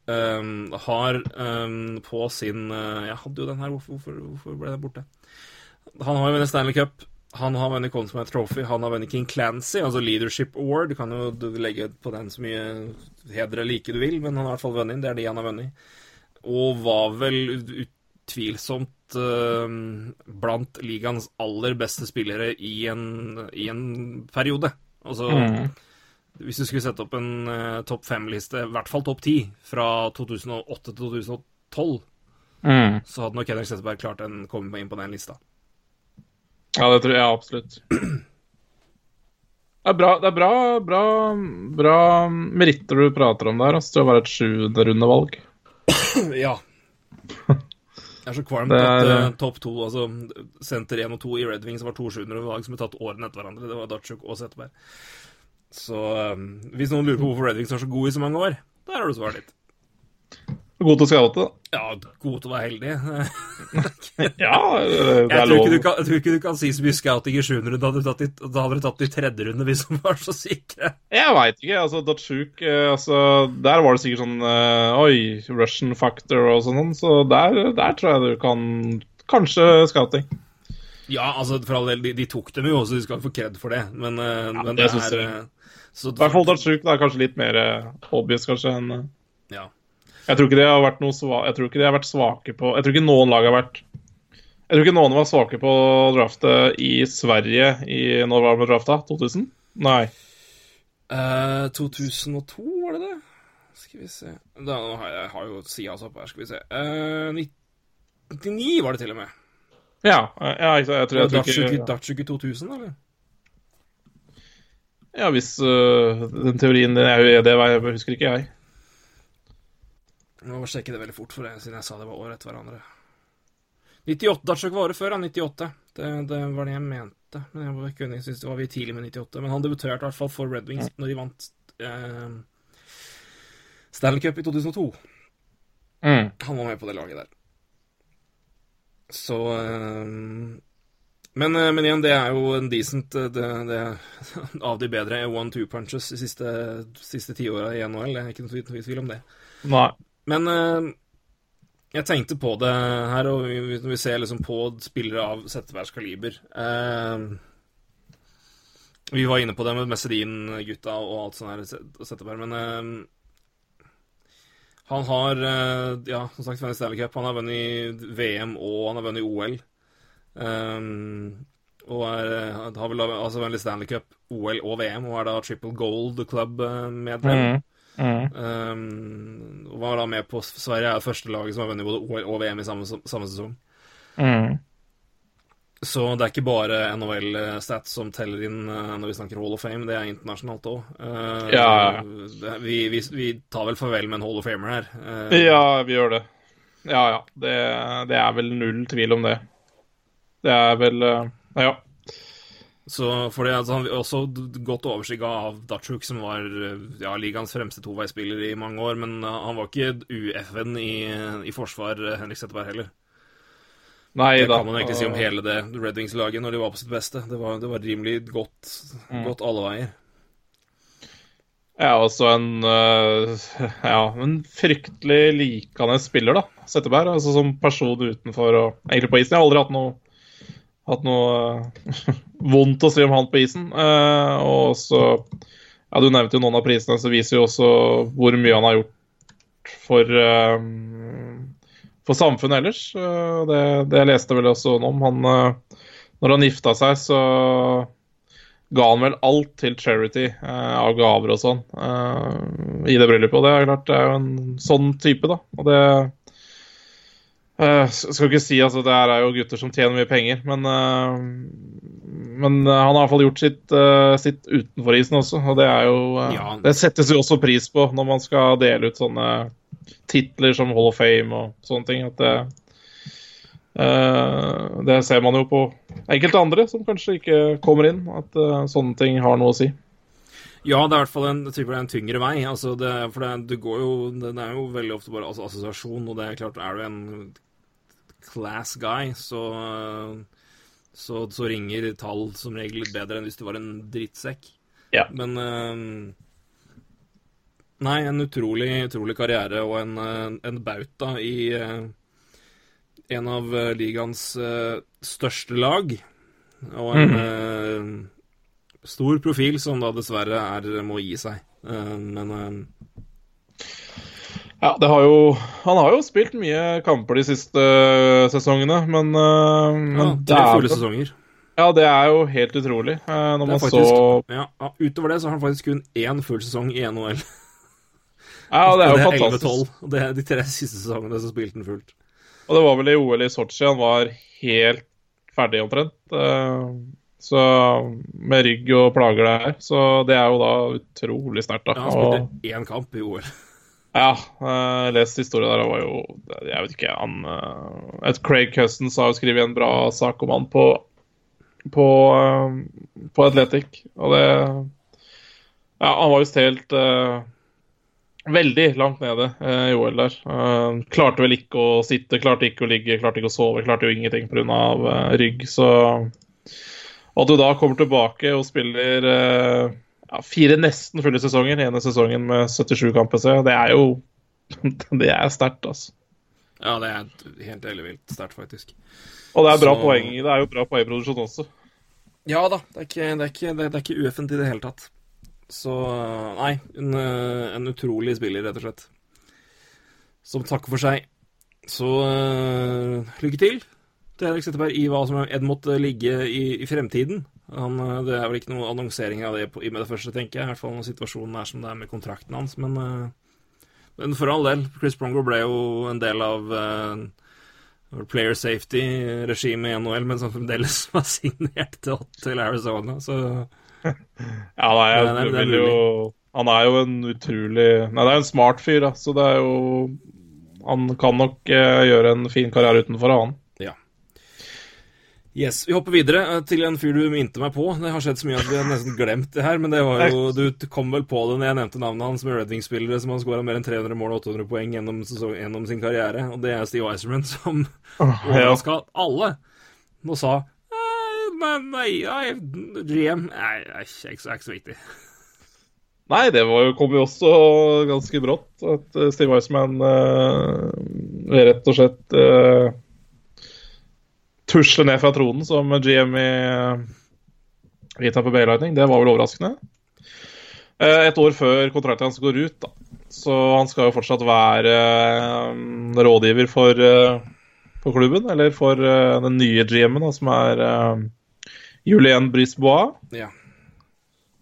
Um, har um, på sin uh, Jeg hadde jo den her, hvorfor, hvorfor, hvorfor ble den borte? Han har jo vunnet Stanley Cup. Han har vunnet Conn Smythe Trophy. Han har vunnet King Clancy, altså Leadership Award. Du kan jo legge på den så mye heder eller like du vil, men han har i hvert fall vunnet. Det er de han har vunnet. Og var vel utvilsomt uh, blant ligaens aller beste spillere i en, i en periode. Altså Hvis du skulle sette opp en uh, topp fem-liste, i hvert fall topp ti, fra 2008 til 2012, Mm. så hadde nok Henrik Setteberg klart å komme inn på den lista. Ja, det tror jeg absolutt. Det er bra, det er bra, bra, bra meritter du prater om der, altså, det være et sjuenderundevalg. Ja. Jeg er så kvalm på er- at eh, topp to, altså senter 1 og 2 i Red Wings var to sjuendere lag som ble tatt årene etter hverandre. Det var Datsjuk og Setteberg. Så eh, hvis noen lurer på hvorfor Red Wings var så gode i så mange år, der har du svaret ditt. God til å scoute, da. Ja, god til å være heldig. Ja, det Jeg er tror, lov. du kan, jeg tror ikke du kan si så mye scouting i sjuende runde. Da hadde du tatt i- hadde du tatt i tredje runde hvis du var så sikre. Jeg veit ikke. altså Datsjuk eh, altså, Der var det sikkert sånn eh, Oi, Russian factor og sånn. Så der, der tror jeg du kan Kanskje scouting. Ja, altså, for all del, de, de tok dem jo, så de skal få kred for det. Men, ja, men det det, er jeg. eh, I hvert fall Datsjuk er kanskje litt mer eh, obvious, kanskje, enn eh, Ja. Jeg tror ikke de har vært noe sva Jeg tror ikke de har vært svake på Jeg tror ikke noen lag har vært Jeg tror ikke noen var svake på draftet i Sverige i Når var det drafta? 2000? Nei. Uh, 2002, var det det? Skal vi se da, jeg, jeg har jo sida opp her, skal vi se. Uh, 99 var det til og med. Ja, ja jeg, jeg tror, jeg tror Datsjuk ikke Datsjuk i 2000, eller? Ja, hvis uh, den teorien det, er, det var- husker ikke jeg. Jeg må jeg det veldig fort, for jeg, siden jeg sa det var år etter hverandre. 98, Datsjuk var året før, ja. 98. Det, det var det jeg mente. Men jeg var ikke jeg synes det var vi tidlig med 98. Men han debuterte i hvert fall for Red Wings når de vant eh, Stanley Cup i 2002. Mm. Han var med på det laget der. Så eh, men, eh, men igjen, det er jo en decent eh, det, det, Av de bedre one-two punches de siste, siste tiåra i NHL. Det er ikke noe tvil om det. Nei. Men eh, jeg tenkte på det her, og når vi ser liksom på spillere av Settebergs kaliber eh, Vi var inne på det med Messedin-gutta og alt sånt her, Set- Setteberg, men eh, han har ja, som sagt vunnet Stanley Cup, han har vunnet VM og han har vunnet OL. Um, og er, har vel altså vunnet Stanley Cup, OL og VM, og er da Triple Gold Club-medlem. Mm. Mm. Um, og var da med på Sverige er det første laget som har vunnet både OL og VM i samme, samme sesong. Mm. Så det er ikke bare NHL-stats som teller inn eh, når vi snakker Hall of Fame, det er internasjonalt òg. Uh, ja. vi, vi, vi tar vel farvel med en Hall of Famer her. Uh, Ja, vi gjør det. Ja, ja. Det, det er vel null tvil om det. Det er vel uh, Ja. Så fordi altså, han har også godt overskygga av Datsjuk, som var eh, ja, ligaens fremste toveispiller i mange år, men eh, han var ikke UF-en i, i forsvar, eh, Henrik Setteberg, heller. Nei Det da. kan man egentlig si om hele det Red Wings-laget når de var på sitt beste. Det var, det var rimelig godt, godt alle veier. Ja, også en Ja, en fryktelig likende spiller, da. Setteberg. Altså som person utenfor og Egentlig på isen. Jeg har aldri hatt noe hatt noe eh, vondt å si om han på isen. Eh, og så Ja, du nevnte jo noen av prisene, så viser jo også hvor mye han har gjort for eh, for samfunnet ellers. Eh, Det, det leste vel også noe om. Han, når han gifta seg, så ga han vel alt til charity av gaver og sånn i det bryllupet. Og det er klart, det er jo en sånn type, da. Og det eh, Skal ikke si altså det her er jo gutter som tjener mye penger, men uh, men uh, han har i hvert fall gjort sitt, sitt utenfor isen også, og det er jo Ja. Det settes jo også pris på når man skal dele ut sånne titler som Hall of Fame og sånne ting. At det, det ser man jo på enkelte andre som kanskje ikke kommer inn, at sånne ting har noe å si. Ja, det er i hvert fall en, en tyngre vei. Altså det, for det, det, går jo, det er jo veldig ofte bare assosiasjon, og det er klart, er du en class guy, så, så, så ringer tall som regel bedre enn hvis du var en drittsekk. Ja. Men eh, Nei, en utrolig, utrolig karriere og en, eh, en bauta i eh, en av ligaens største lag. Og en eh, stor profil som da dessverre er, må gi seg. Men Ja, det har jo Han har jo spilt mye kamper de siste eh, sesongene, men, eh, men ja, det tre er- fulle sesonger. Ja, det er jo helt utrolig. eh, Når Det er man faktisk, så ja, utover det så har han faktisk kun én full sesong i NHL. Ja, det er jo Og fantastisk. 11-12. Og det er de tre siste sesongene så spilte han fullt. Og det var vel i OL i Sotsji han var helt ferdig omtrent. Så med rygg og plager der. Så det er jo da utrolig sterkt, da. Ja, han spilte én kamp i OL. Ja, jeg leste historien der, det var jo Jeg vet ikke, han eh, Et Craig Cousins har jo skrevet en bra sak om han på på, eh, på Athletic, og det Ja, han var visst helt eh, Veldig langt nede eh, i OL der. Eh, klarte vel ikke å sitte, klarte ikke å ligge, klarte ikke å sove, klarte jo ingenting pga. Uh, rygg. Så at du da kommer tilbake og spiller eh, ja, fire nesten fulle sesonger, ene sesongen med 77 kamper, det er jo Det er sterkt, altså. Ja, det er helt ellevilt sterkt, faktisk. Og det er bra Så- poeng. Det er jo bra poengproduksjon også. Ja da, det er ikke, det er ikke, det er ikke ueffent i det hele tatt. Så nei, en, eh, en utrolig spiller, rett og slett. Som takker for seg. Så uh, lykke til til Henrik Setteberg i hva som enn måtte ligge i, i fremtiden. Han, eh, det er vel ikke noen annonsering av det på, i med det første, tenker jeg. I hvert fall når situasjonen er som det er med kontrakten hans. Men, eh, men for all del, Chris Pronger ble jo en del av uh, player safety-regimet i NHL, men som fremdeles var signert til, til Arizona. Så Ja, nei, jeg nei, vil jo Han er jo en utrolig Nei, det er en smart fyr, da, så det er jo Han kan nok uh, gjøre en fin karriere utenfor, han. Ja. Yes, Vi hopper videre eh, til en fyr du minte meg på. Det har skjedd så mye at vi har nesten glemt det her. Men det var jo, du kom vel på det når jeg nevnte navnet hans med Red Wings-spillere som har skåra mer enn 300 mål og 800 poeng gjennom, gjennom sin karriere. Og det er Steve Eiserman som overraska alle og sa «Eh, Nei, nei, GM er ikke, så- viktig. Nei, det var jo, kom jo også ganske brått. At eh, Steve Weissman uh, rett og slett uh, tusler ned fra tronen som GM i Vita Tampa Bay Lightning. Det var vel overraskende. Eh, et år før kontrakten hans går ut, da. Så han skal jo fortsatt være eh, rådgiver for, eh, for klubben, eller for eh, den nye GM-en, som er Julien Brisbois. Ja.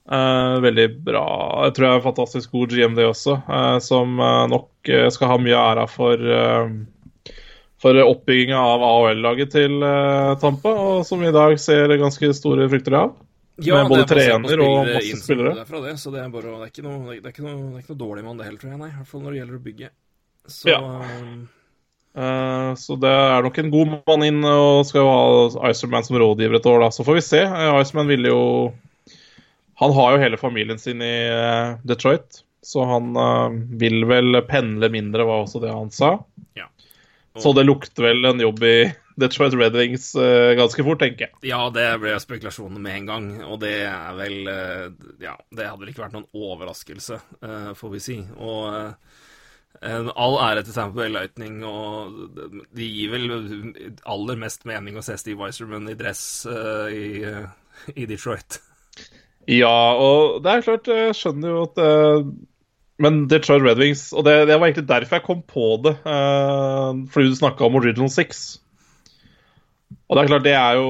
Uh, veldig bra. Jeg tror jeg er en fantastisk god GM, det også. Uh, som uh, nok eh, skal ha mye æra for For oppbygginga av AHL-laget til eh, Tampa, og som vi i dag ser ganske store frukter av. Med både er trener og masse spillere. Det er fra det, så det er, bare, det er, ikke, noe, det er, ikke, noe, det er ikke noe dårlig han det heller, tror jeg. Nei, i hvert fall når det gjelder å bygge. Så Ja. Uh, så det er nok en god mann inn, og skal jo ha Icerman som rådgiver et år, da. Så får vi se. Uh, Icerman ville jo Han har jo hele familien sin i eh, Detroit, så han uh, vil vel pendle mindre, var også det han sa. Ja. Så det lukter vel en jobb i Detroit Red Wings eh, ganske fort, tenker jeg. Ja, det ble spekulasjoner med en gang, og det er vel eh, Ja, det hadde vel ikke vært noen overraskelse, eh, får vi si. Og All ære til Tampa Bay Lightning, og det gir vel aller mest mening å se Steve Weiserman i dress uh, i, uh, i Detroit. Ja, og det er klart, jeg skjønner jo at eh, Men Detroit Red Wings Og det, det var egentlig derfor jeg kom på det. Uh, fordi du snakka om Original Six. Og det er klart, det er jo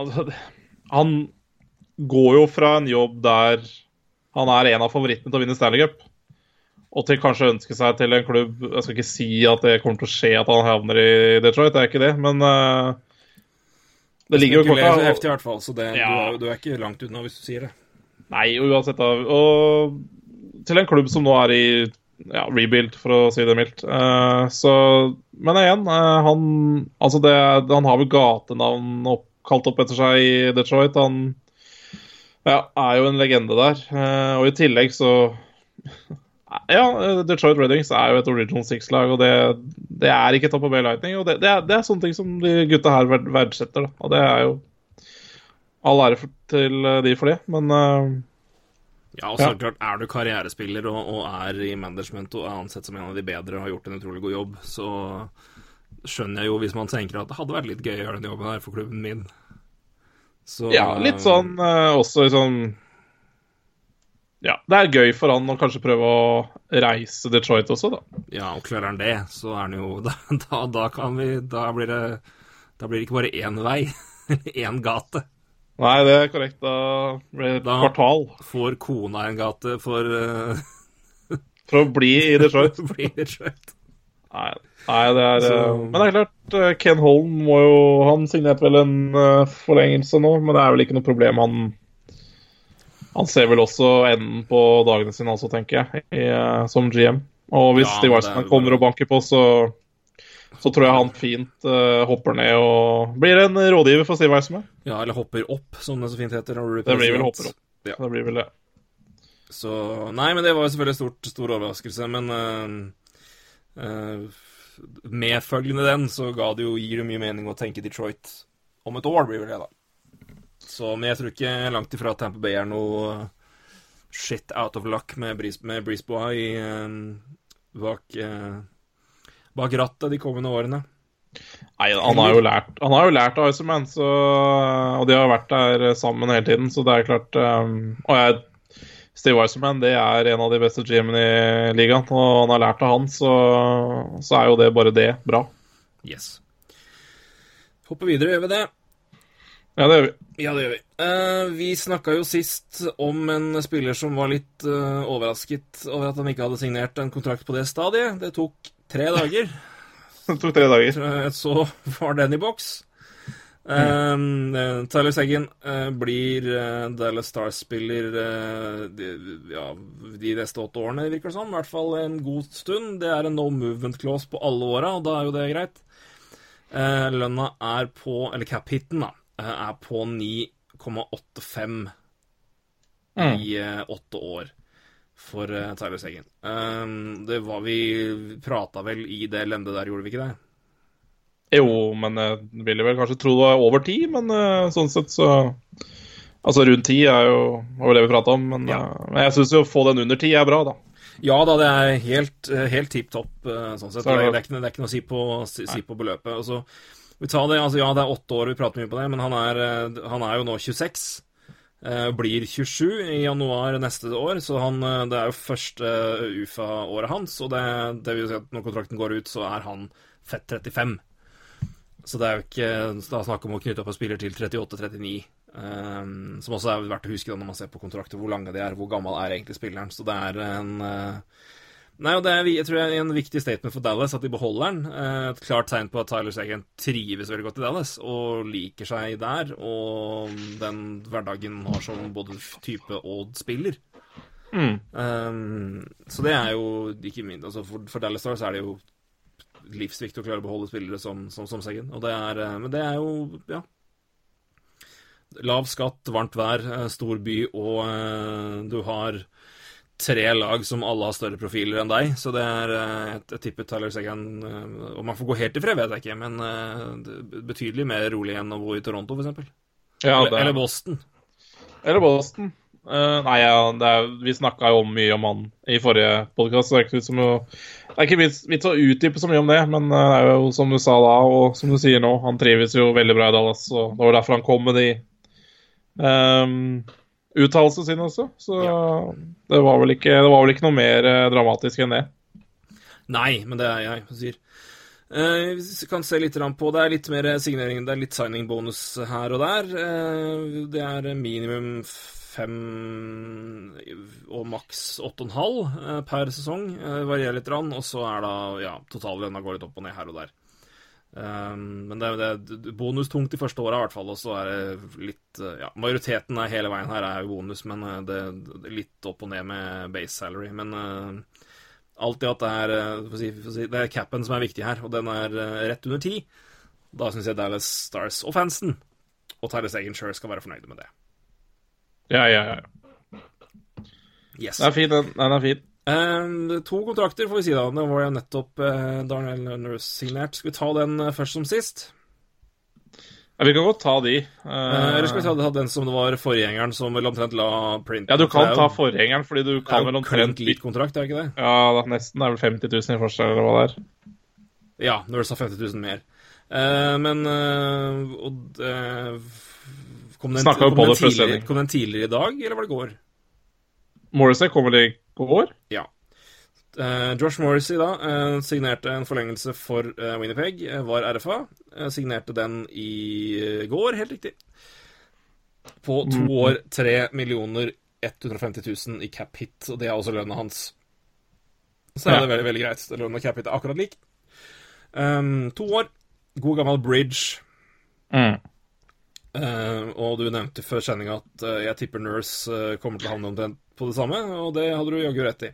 altså, Han går jo fra en jobb der han er en av favorittene til å vinne Stanley Cup, og til kanskje å ønske seg til en klubb Jeg skal ikke si at det kommer til å skje at han havner i Detroit, det er ikke det, men uh, det ligger jo i korta. så det, Ja. du, er, du er ikke langt unna hvis du sier det. Nei, uansett. Og til en klubb som nå er i ja, rebuild, for å si det mildt. Uh, så Men igjen, uh, han Altså, det, han har vel gatenavn opp, kalt opp etter seg i Detroit. Han ja, er jo en legende der. Uh, og i tillegg så Ja, Detroit Reddings er jo et Original Six-lag, og det, det er ikke Top of Bay Lightning. Og det, det, er, det er sånne ting som de gutta her verdsetter, da. Og det er jo all ære til de for det, men Ja, og så Ja. klart, er du karrierespiller og, og er i management og er ansett som en av de bedre og har gjort en utrolig god jobb, så skjønner jeg jo hvis man tenker at det hadde vært litt gøy å gjøre den jobben her for klubben min. Så Ja, litt sånn eh, også sånn Ja, det er gøy for han å kanskje prøve å reise Detroit også, da. Ja, og klarer han det, så er han jo Da, da, da kan vi Da blir det Da blir det ikke bare én vei, én gate. Nei, det er korrekt. Da blir det et Da- kvartal Får kona en gate for uh, for å bli i Detroit. bli Detroit. Nei, nei det er Så- eh, Men det er klart, eh, Ken Holm må jo Han signerte vel en forlengelse nå, men det er vel ikke noe problem. Han han ser vel også enden på dagene sine, altså, tenker jeg, i, som GM. Og hvis Ja, Steve det Weissman kommer og banker på, så så tror jeg han fint uh, hopper ned og blir en rådgiver for Steve Weissman. Ja, eller hopper opp, som det så fint heter. Det blir vel hopper opp. Ja. Det blir vel det. Så Nei, men det var jo selvfølgelig stort, stor overraskelse, men uh, Medfølgende den, så ga det jo, gir det mye mening å tenke Detroit om et år, blir vel det, da. Så, men jeg tror ikke langt ifra at Tampa Bay er noe shit out of luck med, Bris, med Brisboa i bak, bak rattet de kommende årene. Nei, han har jo lært Han har jo lært av Iceman, så Og de har vært der sammen hele tiden, så det er klart um, Og jeg Steve Iceman det er en av de beste GM-ene i ligaen, og han har lært av han, så, så er jo det bare det bra. Yes. Hopper videre, gjør vi det? Ja, det gjør vi. Ja, det gjør vi. Eh, vi snakka jo sist om en spiller som var litt eh, overrasket over at han ikke hadde signert en kontrakt på det stadiet. Det tok tre dager. Det tok tre dager. Eh, Så var den i boks. Mm. Um, Tyler Seggen uh, blir uh, Dallas Stars-spiller uh, de, ja, de neste åtte årene, virker det som. I hvert fall en god stund. Det er en no movement clause på alle åra, og da er jo det greit. Eh, lønna er på Eller cap-hiten, da, eh, er på 9,85 i eh, åtte år for uh, Tyler Seggen. Um, det var Vi prata vel i det lendet der, gjorde vi ikke det? Jo, men jeg ville vel kanskje tro det var over ti, men uh, sånn sett så Altså rundt ti er jo jo det vi prata om, men, Ja. uh, men jeg syns jo å få den under ti er bra, da. Ja da, det er helt, eh, helt tipp topp, eh, sånn sett. Så er Det, det- er ikke, det er ikke noe å si på, si, si på beløpet. Altså, vi tar det, altså Ja, det er åtte år, vi prater mye på det, men han er, eh, han er jo nå 26. eh, Blir 27 i januar neste år, så han, eh, det er jo første eh, UFA-året hans. Og det, det vil si at når kontrakten går ut, så er han fett 35. Så det er jo ikke da snakk om å knytte opp en spiller til 38-39. Um, som også er verdt å huske da når man ser på kontrakter, hvor lange de er, hvor gammel er egentlig spilleren. Så det er en eh, Nei, og det er jeg tror jeg, er en viktig statement for Dallas at de beholder den. Eh, Et klart tegn på at Tyler Sagan trives veldig godt i Dallas og liker seg der. Og den hverdagen har som både type og spiller. Um, så det er jo ikke min altså for, for Dallas Stars er det jo livsviktig å klare å beholde spillere som, som, som Sagan. Og det er, eh, men det er jo, ja Lav skatt, varmt vær, eh, stor by, og uh, du har tre lag som alle har større profiler enn deg, så det er eh, Jeg, tipper Tyler eh, Om han får gå helt i fred, vet jeg ikke, men eh, betydelig mer rolig enn å bo i Toronto, f.eks. Ja, Eller, er- eller Boston. Eller Boston. Uh, nei, ja, det er, vi snakka jo om mye om han i forrige podkast, så det er ikke, som å, det er ikke vits, å utdype så mye om det. Men det er jo som du sa da, og som du sier nå, han trives jo veldig bra i Dallas. Og det var derfor han kom med de um, uttalelsene sin også. Så det, var ikke, det var vel ikke noe mer eh, dramatisk enn det. Nei, men det er jeg som sier. Eh, vi kan se litt på Det er litt mer signering, det er litt signing-bonus her og der. Eh, det er minimum fem og maks åtte og en halv eh, per sesong. Eh, varierer litt, og så er da ja, totallønna går litt opp og ned her og der. Um, men det det er bonustungt de første åra, i hvert fall. Og så er det litt eh, Ja, majoriteten er hele veien her er jo bonus, men eh, det, det er litt opp og ned med base salary. Men uh, alltid at det er, si, si, det er capen som er viktig her, og den er rett under ti. Da syns jeg Dallas Stars og fansen og Sagan sjøl skal være fornøyde med det. Ja, ja, ja. Yes. Den er fin, den. den er fin. Eh, to kontrakter, får vi si da. Det var jo nettopp uh, Darnell Nurse signert. Skal vi ta den uh, først som sist? Ja, vi kan godt ta de. Uh, eller skal vi ta, ta den som det var forgjengeren, som vel omtrent la print Ja, du kan Det ta forgjengeren, fordi du Det kan vel omtrent lik kontrakt, er det ikke det? Ja, da, nesten. Det er vel 50 000 i forskjell, eller hva det er. Ja, Nurse har 50 000 mer. Men og, Kom den, kom, den det tidligere, kom den tidligere i dag, eller var det i går? Morrissey kommer vel i går? Ja. Eh, Josh Morrissey da, eh, signerte en forlengelse for eh, Winnipeg, eh, var RFA. signerte den i går, helt riktig. På to Mhm. år, 3 millioner 150 000 i cap hit, og det er også lønna hans. Så er det veldig, veldig greit. Lønna cap hit er akkurat lik. Um, to år, god gammel bridge. Mm. Uh, og du nevnte før sendinga at uh, jeg tipper Nurse uh, kommer til å havne omtrent på det samme, og det hadde du jaggu rett i.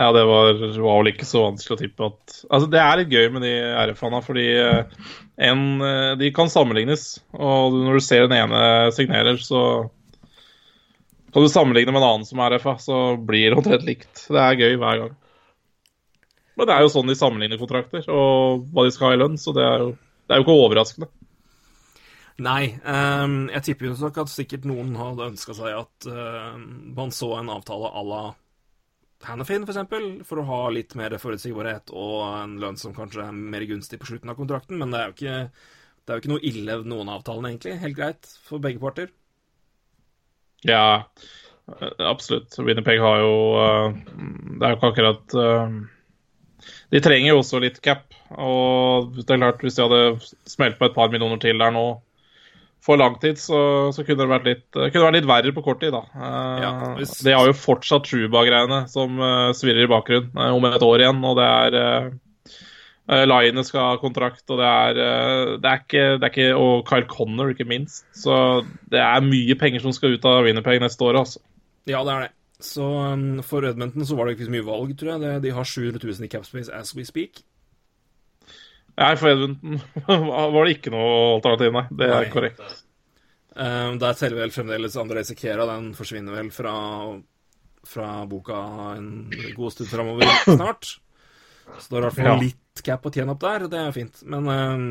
Ja, det var, var vel ikke så vanskelig å tippe at Altså, det er litt gøy med de RF-ene, fordi eh, en, eh, de kan sammenlignes. Og når du ser den ene signerer, så kan du sammenligne med en annen som er RFA, så blir det omtrent likt. Det er gøy hver gang. Men det er jo sånn de sammenligner kontrakter, og hva de skal ha i lønn, så det er jo, det er jo ikke overraskende. Nei, Um, jeg tipper jo nok at sikkert noen hadde ønska seg at uh, man så en avtale à la Hannafin, for eksempel, for å ha litt mer forutsigbarhet og en lønn som kanskje er mer gunstig på slutten av kontrakten, men det er jo ikke, det er jo ikke noe ille ved noen av avtalene, egentlig. Helt greit for begge parter. Ja, eh, absolutt. Winnerpeg har jo eh, Det er jo ikke akkurat eh, De trenger jo også litt cap. Og det er klart, hvis de hadde smelt på et par millioner til der nå for langtid, så, så kunne det vært litt, kunne vært litt verre på kort tid, da. Eh, Ja, hvis- De har jo fortsatt Truba-greiene som eh, svirrer i bakgrunnen eh, om et år igjen, og det er uh, Line skal ha kontrakt, og det er, eh, det er, ikke, det er ikke Og Kyle Connor, ikke minst. Så det er mye penger som skal ut av Winnerpeg neste år, altså. Ja, det er det. Så um, for Edmonton så var det ikke så mye valg, tror jeg. De har 700 000 i capspace as we speak. Nei, for Edmonton var det ikke noe alternativ, nei. Det er Nei. korrekt. Um, der teller vel fremdeles André Sekera. Den forsvinner vel fra, fra boka en god stund framover snart. Så det er i hvert fall litt cap å tjene opp der, det er fint. Men, um,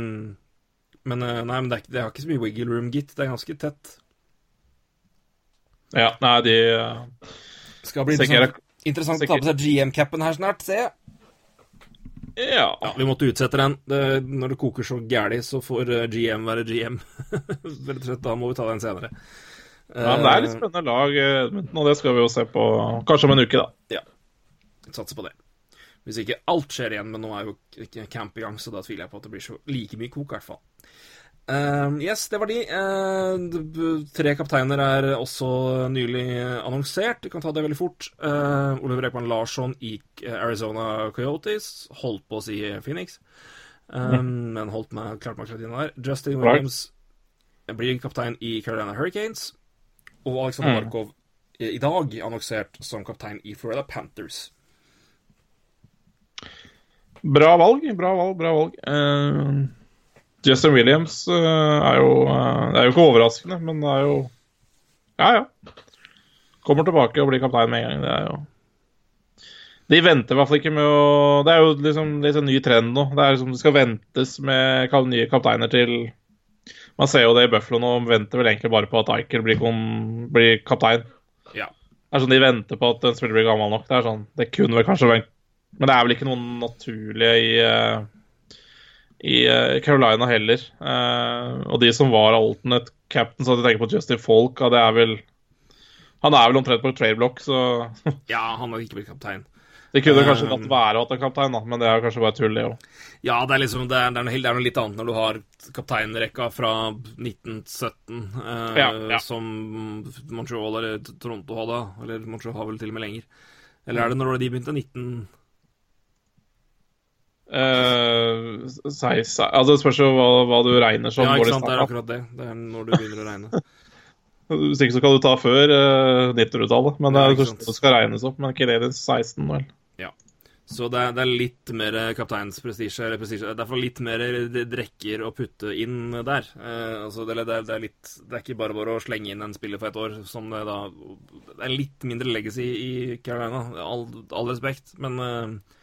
men uh, nei, men det, er, det har ikke så mye wiggle room, gitt. Det er ganske tett. Ja, nei, de uh, Skal bli Sekera interessant, interessant å ta på seg GM-capen her snart, ser jeg. Ja. Ja, vi måtte utsette den. Det, når det koker så gæli, så får uh, GM være GM. Rett og slett, da må vi ta den senere. ja, men det er litt spennende lag, Edmundton, og det skal vi jo se på kanskje om en uke, da. Satser på det. Hvis ikke alt skjer igjen, men nå er jo camp i gang, så da tviler jeg på at det blir så like mye kok, i hvert fall. Ehm, yes, det var de. Uh, tre kapteiner er også nylig annonsert. Vi kan ta det veldig fort. Uh, Oliver Ekman Larsson i eh, Arizona Coyotes. Holdt på å si Phoenix, um, men holdt meg, klart meg inn der. Justin. Williams blir kaptein i Carolina Hurricanes. Og Alexander Mm. I dag annonsert som kaptein i Florida Panthers. Bra valg, bra valg, bra valg. Eh, Justin Williams eh, er jo eh, Det er jo ikke overraskende, men det er jo Ja, ja. Kommer tilbake og blir kaptein med en gang. Det er jo De venter i hvert fall ikke med å Det er jo liksom litt en ny trend nå. Det er liksom det skal ventes med nye kapteiner til Man ser jo det i Buffalo nå, venter vel egentlig bare på at Eichel blir, blir kaptein. Ja. Det er sånn De venter på at en spiller blir gammel nok. Det er sånn, det kunne vel kanskje vært Men det er vel ikke noe naturlig i, eh, i eh, Carolina heller. Eh, og de som var alternate captain, så jeg tenker på Justin Folk, og det er vel Han er vel omtrent på trade block, så ja, han har ikke blitt kaptein. det kunne kanskje latt være å han er kaptein, da, men det er kanskje bare tull, det òg. Ja, det er liksom Det er, det er, noe, det er noe litt annet når du har kapteinrekka fra 1917, eh, Ja, ja. som Montreal eller Toronto hadde. Eller Montreal har vel til og med lenger. Eller er det når de begynte? 19... Uh, altså, det spørs jo hva, hva du regner som Ja, ikke sant. Det er akkurat det. Det er når du begynner å regne. Hvis ikke så kan du ta før uh, 90-tallet. Men det er ikke det skal regnes opp. Men Canadiens 16, vel. Så det er, det er litt mer kapteinsprestisje. Eller prestisje. Det er derfor litt mer drekker å putte inn der. Uh, altså, det, det, er, det, er litt, det er ikke bare bare å slenge inn en spiller for et år. Som det, da, det er litt mindre legacy i Carolina, all, all respekt. Men, eh,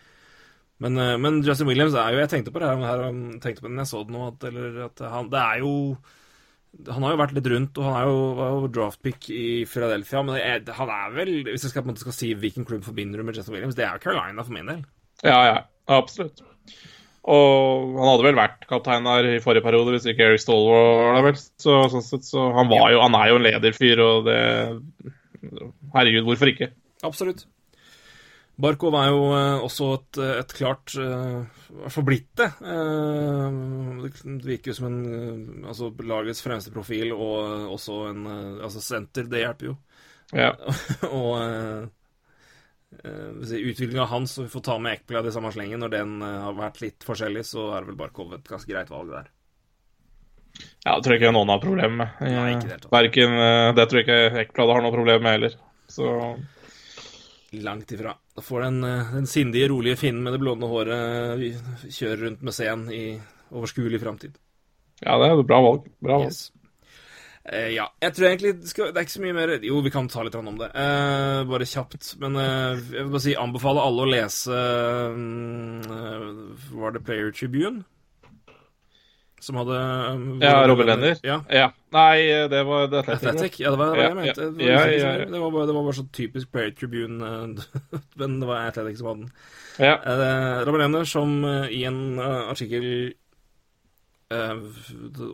men, eh, men Justin Williams er jo Jeg tenkte på det her, her tenkte på det jeg så det nå, at, eller, at han, det er jo han har jo vært litt rundt, og han er jo, var jo draftpick i Philadelphia. Men er, han er vel, hvis jeg skal, på en måte skal si hvilken klubb forbinder du med Justin Williams, det er jo Carolina for min del. Ja, ja. Absolutt. Og han hadde vel vært kaptein der i forrige periode, hvis ikke Eric Stoll var der, vel. Så, sånn sett, så han, var jo, han er jo en lederfyr, og det Herregud, hvorfor ikke? Absolutt. Barkov er jo eh, også et, et klart uh, I hvert fall blitt det. Eh, det virker jo som en eh, altså lagets fremste profil og også en eh, altså senter. Det hjelper jo. Ja. og uh, utviklinga hans, og vi får ta med Ekblad i samme slengen, når den eh, har vært litt forskjellig, så er vel Barkov et ganske greit valg der. ja, det tror jeg ikke noen har problemer med. Nei, ikke det. Verken eh, Det tror jeg ikke Ekblad har noe problem med heller. Så Langt ifra. Da får den, eh, den sindige, rolige finnen med det blonde håret vi kjører rundt med scenen i overskuelig framtid. ja, det er et bra valg. Bra valg. Yes. Uh, ja, jeg tror egentlig skal, det er ikke så mye mer Jo, vi kan ta litt om det. Uh, bare kjapt. Men uh, jeg vil bare si anbefale alle å lese mm, eh, Var det Player Tribune? Som hadde um, Ja, Robin Lenner? Ja. Ja. Nei, det var det Athletic. Athletic. Ja, det var det Ja, jeg mente. Det var, ja, ja, ja. Det, var bare, det var bare så typisk Player Tribune, eh, men det var Athletic som hadde den. Ja. Uh, Robin Lenner som uh, i en uh, artikkel eh,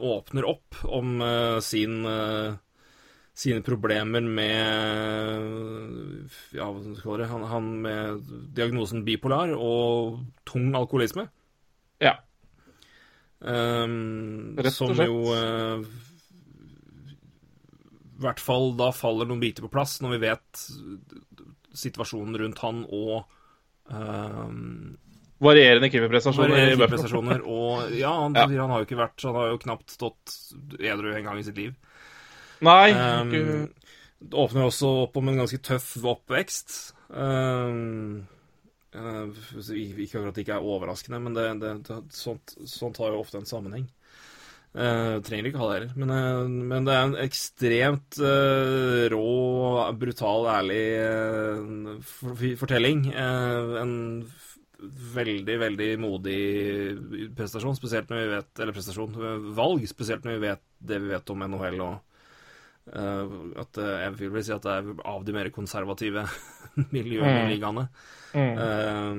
åpner opp om eh, sin eh, sine problemer med Ja, hva skal vi kalle det? Han, han med diagnosen bipolar og tung alkoholisme. ja. Um, som jo uh, I hvert fall da faller noen biter på plass når vi vet situasjonen rundt han og um, Varierende Buffalo. Og ja, han, Ja. han har jo ikke vært Han har jo knapt stått edru en gang i sitt liv. Nei, Um, det åpner også opp om en ganske tøff oppvekst. Um, eh, ikke akkurat det ikke er overraskende, men det, det, det, sånt, sånt har jo ofte en sammenheng. Uh, trenger ikke ha det heller. Men, uh, men det er en ekstremt uh, rå, brutal, ærlig eh, for, fortelling. Eh, en veldig, veldig modig prestasjon, spesielt når vi vet Eller prestasjon, valg, spesielt når vi vet det vi vet om NHL og eh, at eh, Jeg vil vel si at det er av de mer konservative miljøene i ligaene. Eh,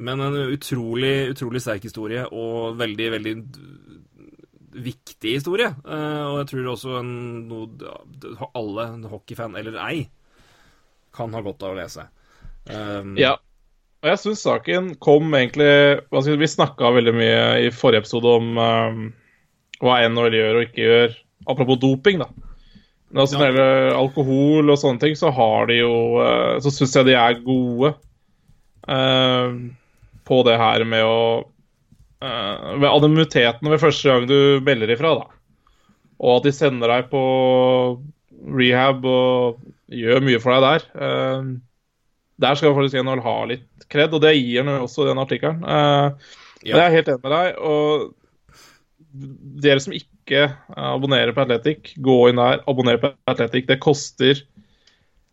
men en utrolig, utrolig sterk historie, og veldig, veldig viktig historie. Eh, og jeg tror også en, noe alle, en hockeyfan eller ei, kan ha godt av å lese. Um, Ja. Og jeg syns saken kom egentlig Vi, vi snakka veldig mye i forrige episode om um, hva NHL gjør og ikke gjør. Apropos doping, da. Men altså, Ja. Når det gjelder alkohol og sånne ting, så har de jo uh, Så syns jeg de er gode uh, på det her med å uh, Ved anonymiteten ved første gang du melder ifra, da. Og at de sender deg på rehab og gjør mye for deg der. Uh, der skal faktisk NHL ha litt kred, og det gir han også i den artikkelen. Uh, Ja. Jeg er helt enig med deg. Og dere som ikke eh, abonnerer på Atletic, gå inn der, abonner på Atletic. Det koster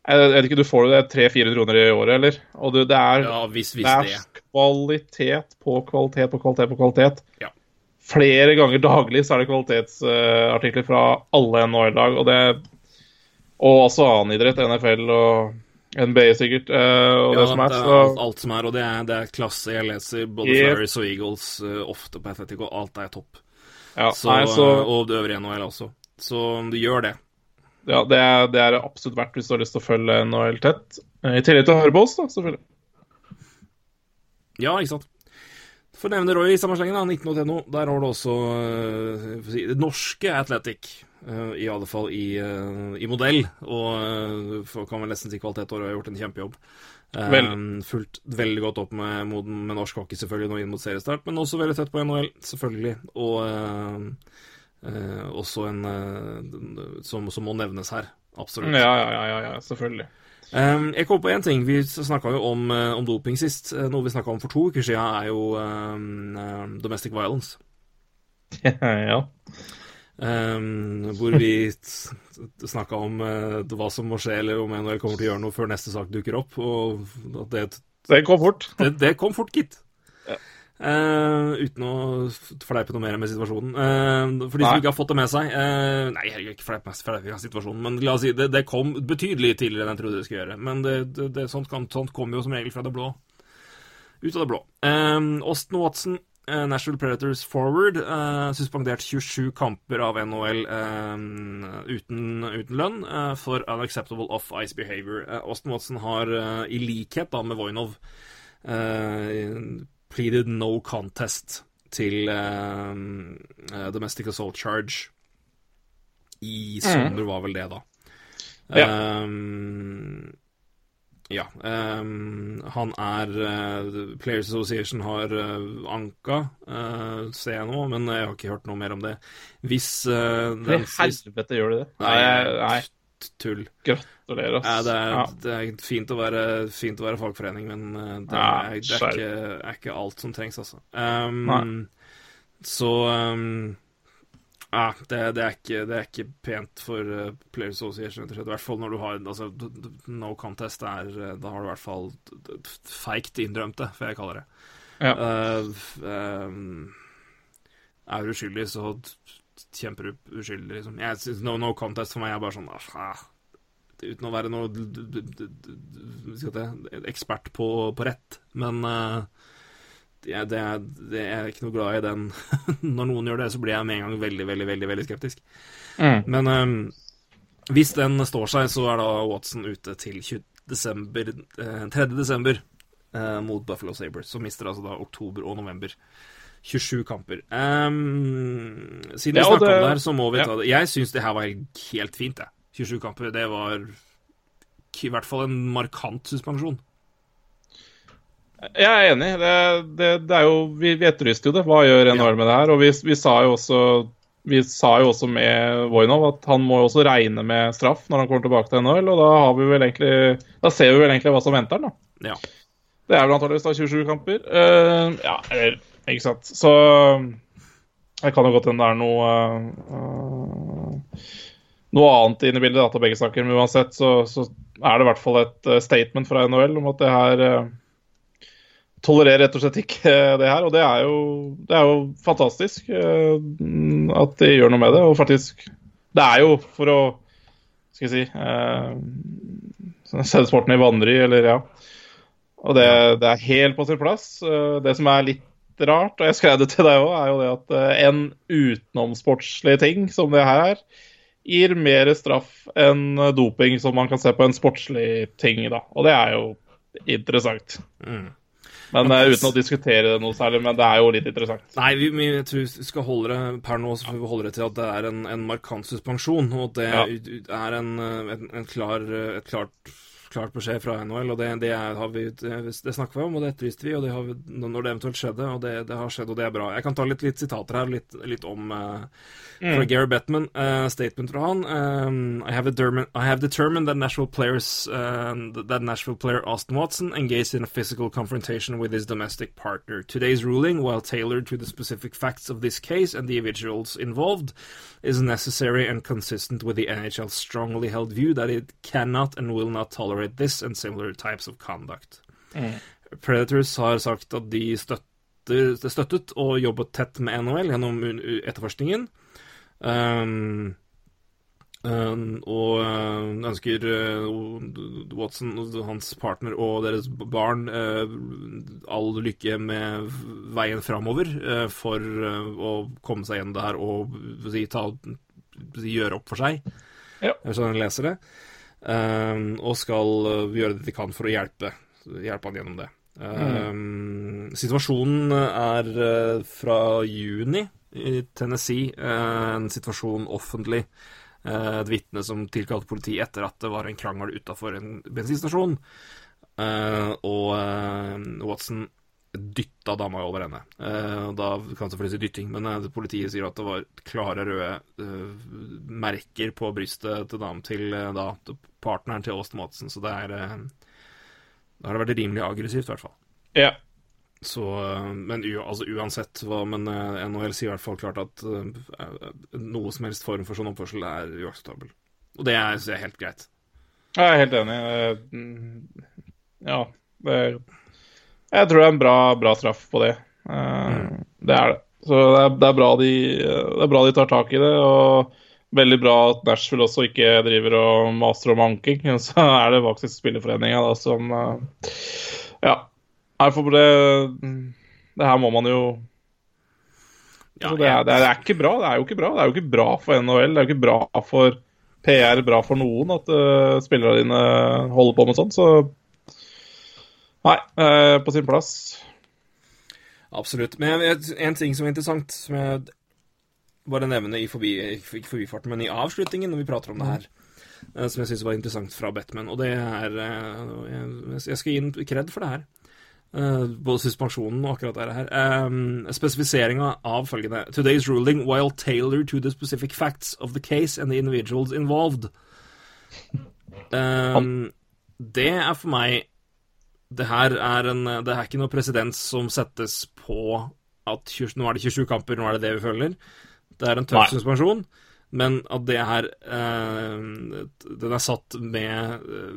Jeg vet ikke, du får det 300-400 kroner i året, eller? Og du, det er, ja, hvis, hvis det er det. kvalitet på kvalitet på kvalitet på kvalitet. Ja. Flere ganger daglig så er det kvalitetsartikler fra alle NHL-lag, og det Og også annen idrett, NFL og NBA sikkert. eh, og Ja, det som er, det er alt, alt som er, og det er, det er klasse. Jeg leser både Yep. Flyers og Eagles eh, ofte på Athletic, og alt er topp. Ja, Så, nei, så Og det øvrige NHL også. Så du gjør det. ja, det, er, det er absolutt verdt hvis du har lyst til å følge NHL tett. Eh, I tillegg til å høre på oss, da, selvfølgelig. Ja, ikke sant. For å nevne Roy i samme slengen, da, 19.no. Der har du også uh, si, det norske Athletic. Uh, I alle fall i, uh, i modell, og eh, kan vel nesten si kvalitet, og har gjort en kjempejobb. Vel. fulgt veldig godt opp med, med norsk hockey, selvfølgelig, nå inn mot seriestart, men også veldig tett på NHL, selvfølgelig. Og uh, uh, også en uh, som, som må nevnes her. Absolutt. Ja, ja, ja, ja, selvfølgelig. Um, jeg kom på én ting. Vi snakka jo om, eh, om doping sist. Noe vi snakka om for to uker siden, er jo um, domestic violence. ja. Um, hvor vi snakka om uh, hva som må skje, eller om NHL kommer til å gjøre noe før neste sak dukker opp. Og at det, Det kom fort. det, det kom fort, gitt. Eh, uten å fleipe noe mer med situasjonen. Uh, for de som Nei. ikke har fått det med seg uh, Nei, jeg har ikke fleip med situasjonen, men la oss si det, det kom betydelig tidligere enn jeg trodde det skulle gjøre. Men det, det, sånt, kan, sånt kommer jo som regel fra det blå. Ut av det blå. Austin Watson, Nashville Predators forward, uh, suspendert 27 kamper av NHL uh, uten, uten lønn uh, for unacceptable off-ice behavior. Eh, Austin Watson har, eh, i likhet da med Voinov, eh, pleaded no contest til eh, eh, domestic assault charge. I sommer var vel det, da. Ja. Eh, ja. Um, han er uh, Players Association har uh, anka, uh, ser jeg nå, men jeg har ikke hørt noe mer om det. Hvis uh, den helvete gjør de det? Nei, Nei, tull. Gratulerer, ass. det, er, Ja. det er fint å være, fint å være fagforening, men det, Ja, er, det er, ikke, er ikke alt som trengs, altså. Um, Nei. så um, ja, det, det, er ikke, det er ikke pent for uh, Players Association, rett og slett. I hvert fall når du har altså, No contest, er, eh, da har du i hvert fall feigt innrømt det, får jeg kalle det. Ja. Uh, um, er du uskyldig, så kjemper du uskyldig, liksom. Jeg synes no, no contest for meg er bare sånn ah, Uten å være noe ekspert på, på rett, men uh, det, det, er, er ikke noe glad i den Når noen gjør det, så blir jeg med en gang veldig, veldig, veldig, veldig skeptisk. Mm. Men um, hvis den står seg, så er da Watson ute til 20 desember, eh, 3. desember eh, mot Buffalo Sabres. Så mister altså da oktober og november. 27 kamper. Um, siden vi Ja, snakka om det her, så må vi ja. ta det. Jeg syns det her var helt fint, jeg. 27 kamper. Det var i hvert fall en markant suspensjon. Jeg er enig. Det, det, det er jo, vi, vi etterlyste jo det. Hva gjør NHL med det her? Og vi, vi sa jo også vi sa jo også med Voinov at han må jo også regne med straff når han kommer tilbake til NHL, og da har vi vel egentlig Da ser vi vel egentlig hva som venter han, da. Ja. Det er vel antakeligvis da 27 kamper. Uh, ja, eller Ikke sant. Så det kan jo godt hende det er noe uh, Noe annet inne i bildet da, til begge saker, men uansett så, så er det i hvert fall et eh, statement fra NHL om at det her eh, tolererer rett og slett ikke eh, det her. Og det er jo, det er jo fantastisk eh, at de gjør noe med det. Og faktisk Det er jo for å Skal jeg si eh, Sette sporten i vanry, eller ja. Og det, det er helt på sin plass. Eh, Det som er litt rart, og jeg skrev det til deg òg, er jo det at en utenomsportslig ting som det her er, gir mer straff enn doping som man kan se på en sportslig ting, da. Og det er jo interessant. Mm. Men uh, uten å diskutere det noe særlig, men det er jo litt interessant. Nei, vi, vi jeg tror vi skal holde det per nå så får vi holde det til at det er en, en markant suspensjon, og det Ja. er en, eh, en, en klar, eh, et klart, klart beskjed fra NHL, og det, det, har vi, det, snakker vi om, og det etterlyste vi, og det har vi, når det eventuelt skjedde, og det, det har skjedd, og det er bra. Jeg kan ta litt, litt sitater her, litt, litt om uh, fra Gary Bettman, uh, statement fra han. Um, I, have determined, I have determined that Nashville players, uh, that Nashville player Austin Watson engaged in a physical confrontation with his domestic partner. Today's ruling, while tailored to the specific facts of this case and the individuals involved, is necessary and consistent with the NHL's strongly held view that it cannot and will not tolerate this and similar types of conduct. Predators har sagt at de støtter, støttet og jobbet tett med NHL gjennom etterforskningen. Um, Eh, og uh, ønsker uh, Watson, hans partner og deres barn uh, all lykke med veien framover eh, for eh, å komme seg gjennom det her og si, ta, si, gjøre opp for seg. Ja. Sånn jeg leser det. Eh, og skal eh, gjøre det de kan for å hjelpe, hjelpe han gjennom det. Eh, Situasjonen er eh, fra juni i Tennessee. eh, en situasjon offentlig. Et vitne som tilkalte politi etter at det var en krangel utafor en bensinstasjon. Og Watson dytta dama over ende. Eh, da kan selvfølgelig si dytting, men eh, politiet sier at det var klare røde eh, merker på brystet til damen til eh, da, partneren til Austin Madsen, så det er eh, Da har det vært rimelig aggressivt, i hvert fall. Ja. Så, eh, men altså, uansett hva Men NHL sier i hvert fall klart at noe som helst form for sånn oppførsel er uakseptabel. Og det er, er helt greit. Jeg er helt enig. Mm, Ja, det Jeg tror det er en bra, bra straff på det. Mm. Det er det. Så det er, det, er de, det er bra de tar tak i det. Og veldig bra at Nashville også ikke driver og master om anking. Så er det faktisk spillerforeninga da som eh, Ja. For det Det her må man jo Ja, det, det, er, det er ikke bra. Det er jo ikke bra. Det er jo ikke bra for NHL. Det er jo ikke bra for PR, bra for noen at uh, spillerne dine holder på med sånt. Så nei, eh, på sin plass. Absolutt. Men en ting som er interessant, som jeg bare nevner i forbi, ikke forbifarten, men i avslutningen når vi prater om det her, eh, som jeg syns var interessant fra Batman, og det er eh, Jeg skal gi en kred for det her. Både suspensjonen og akkurat det her. Spesifiseringa av følgende Today's ruling while tailored to the specific facts of the case and the individuals involved. Det er for meg Det her er en Det er ikke noe presedens som settes på at 20, nå er det 27 kamper, nå er det det vi følger. Det er en tøff suspensjon, men at det her eh, Den er satt med eh,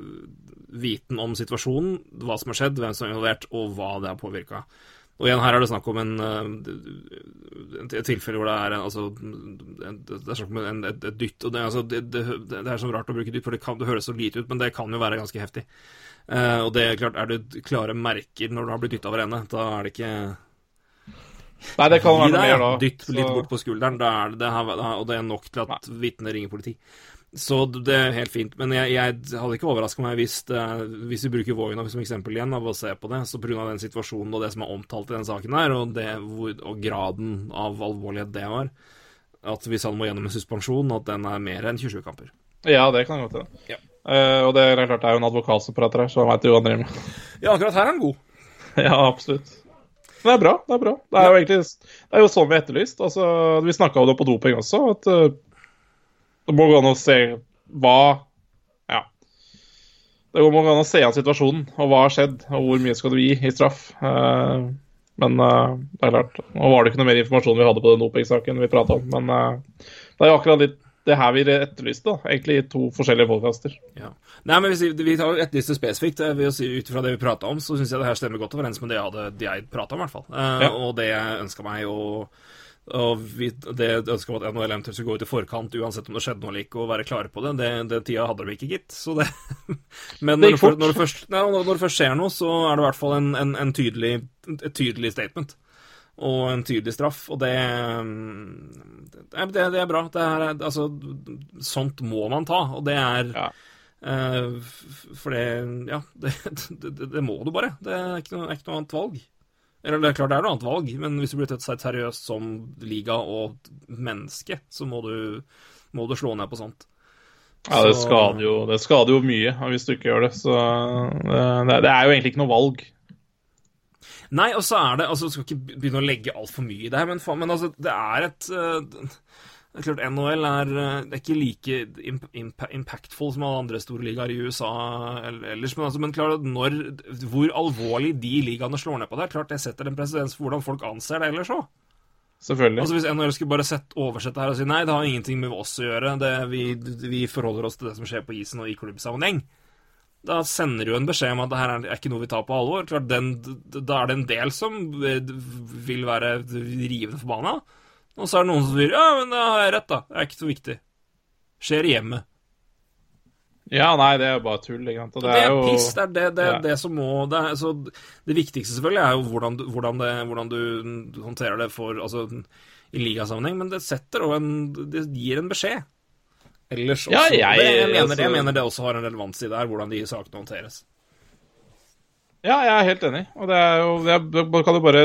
viten om situasjonen, hva som har skjedd, hvem som er involvert, og hva det har påvirka. Og igjen, her er det snakk om en, eh, et tilfelle hvor det er en, altså, det er snakk om en, et, et dytt. og det, altså, det, det, det er så rart å bruke dytt, for det, kan, det høres så lite ut, men det kan jo være ganske heftig. Eh, og det er klart, er det klare merker når du har blitt dytta over ende, da er det ikke Nei, det kan være noe mer da. Dytt litt Så- bort på skulderen, da er det, det her, og det er nok til at vitnet ringer politi. Så det er helt fint. Men jeg, jeg hadde ikke overraska meg hvis, det, hvis vi bruker Voinov som eksempel igjen, av å se på det, så pga. den situasjonen og det som er omtalt i den saken her, og, det, og graden av alvorlighet det var, at hvis han må gjennom en suspensjon, at den er mer enn 27 kamper. Ja, det kan godt hende. Ja. Eh, og det er klart det er jo en advokat som prater her, så han veit jo hva han driver med. Ja, akkurat her er han god. ja, absolutt. Men det er bra. Det er bra. Det er jo egentlig det er jo sånn vi har etterlyst. Altså, vi snakka jo det på doping også, at uh, det må gå an å se hva Ja. Det må gå an å se an situasjonen, og hva har skjedd, og hvor mye skal du gi i straff. Uh, men det er klart, nå var det ikke noe mer informasjon vi hadde på den dopingsaken vi prata om. Men det er jo akkurat litt det her vi etterlyste, da. Egentlig i to forskjellige podkaster. Ja. Nei, men hvis vi, vi tar etterlyste spesifikt. eh, si, Ut ifra det vi prata om, så syns jeg det her stemmer godt overens med det jeg hadde det jeg prata om, i hvert fall. Uh, Ja. Og det jeg ønska meg, å og vi, det ønsket om at NHL eventuelt skulle gå ut i forkant, uansett om det skjedde noe eller ikke, og være klare på det. Det, det tida hadde de ikke, gitt. Så det Men når, det, når, det først, nei, når det først skjer noe, så er det i hvert fall en, en, en tydelig, et tydelig statement. Og en tydelig straff, og det det, det, det er bra. Det er, altså, sånt må man ta, og det er Ja. Uh, for det Ja, det, det, det må du bare. Det er ikke noe, er ikke noe annet valg. Eller det er klart det er noe annet valg, men hvis du blir tatt seriøst som liga og menneske, så må du, må du slå ned på sånt. Ja, det skader, jo, det skader jo mye hvis du ikke gjør det. Så eh, det, det er jo egentlig ikke noe valg. Nei, og så er det Altså, du skal ikke begynne å legge altfor mye i det her, men, men altså, det er et uh, Det er klart NHL er, eh, er ikke like imp imp impactful som alle andre store ligaer i USA el- ellers, men, altså, men klart når Hvor alvorlig de ligaene slår ned på det, er klart det setter en presedens for hvordan folk anser det ellers òg. Selvfølgelig. Altså, hvis NHL skulle bare sett, oversette her og si nei, det har ingenting med oss å gjøre, det, vi, vi forholder oss til det som skjer på isen og i klubbsammenheng. Da sender du en beskjed om at det her er ikke noe vi tar på alvor. Klart, den, Da er det en del som eh, vil være rivende forbanna. Og så er det noen som sier ja, men da har jeg rett, da. Det er ikke så viktig. skjer i hjemmet. Ja, nei, det er jo bare tull. ikke sant? Og Det er jo piss. Det er det, det, Ja. det som må det, er, så det viktigste selvfølgelig er jo hvordan du, hvordan det, hvordan du håndterer det for, altså, i ligasammenheng, men det setter og en Det gir en beskjed. Ellers også. Ja, jeg- det, jeg, mener, altså- jeg mener det også har en relevans i det her, hvordan de sakene håndteres. Ja, jeg er helt enig. Og det er jo Jeg kan jo bare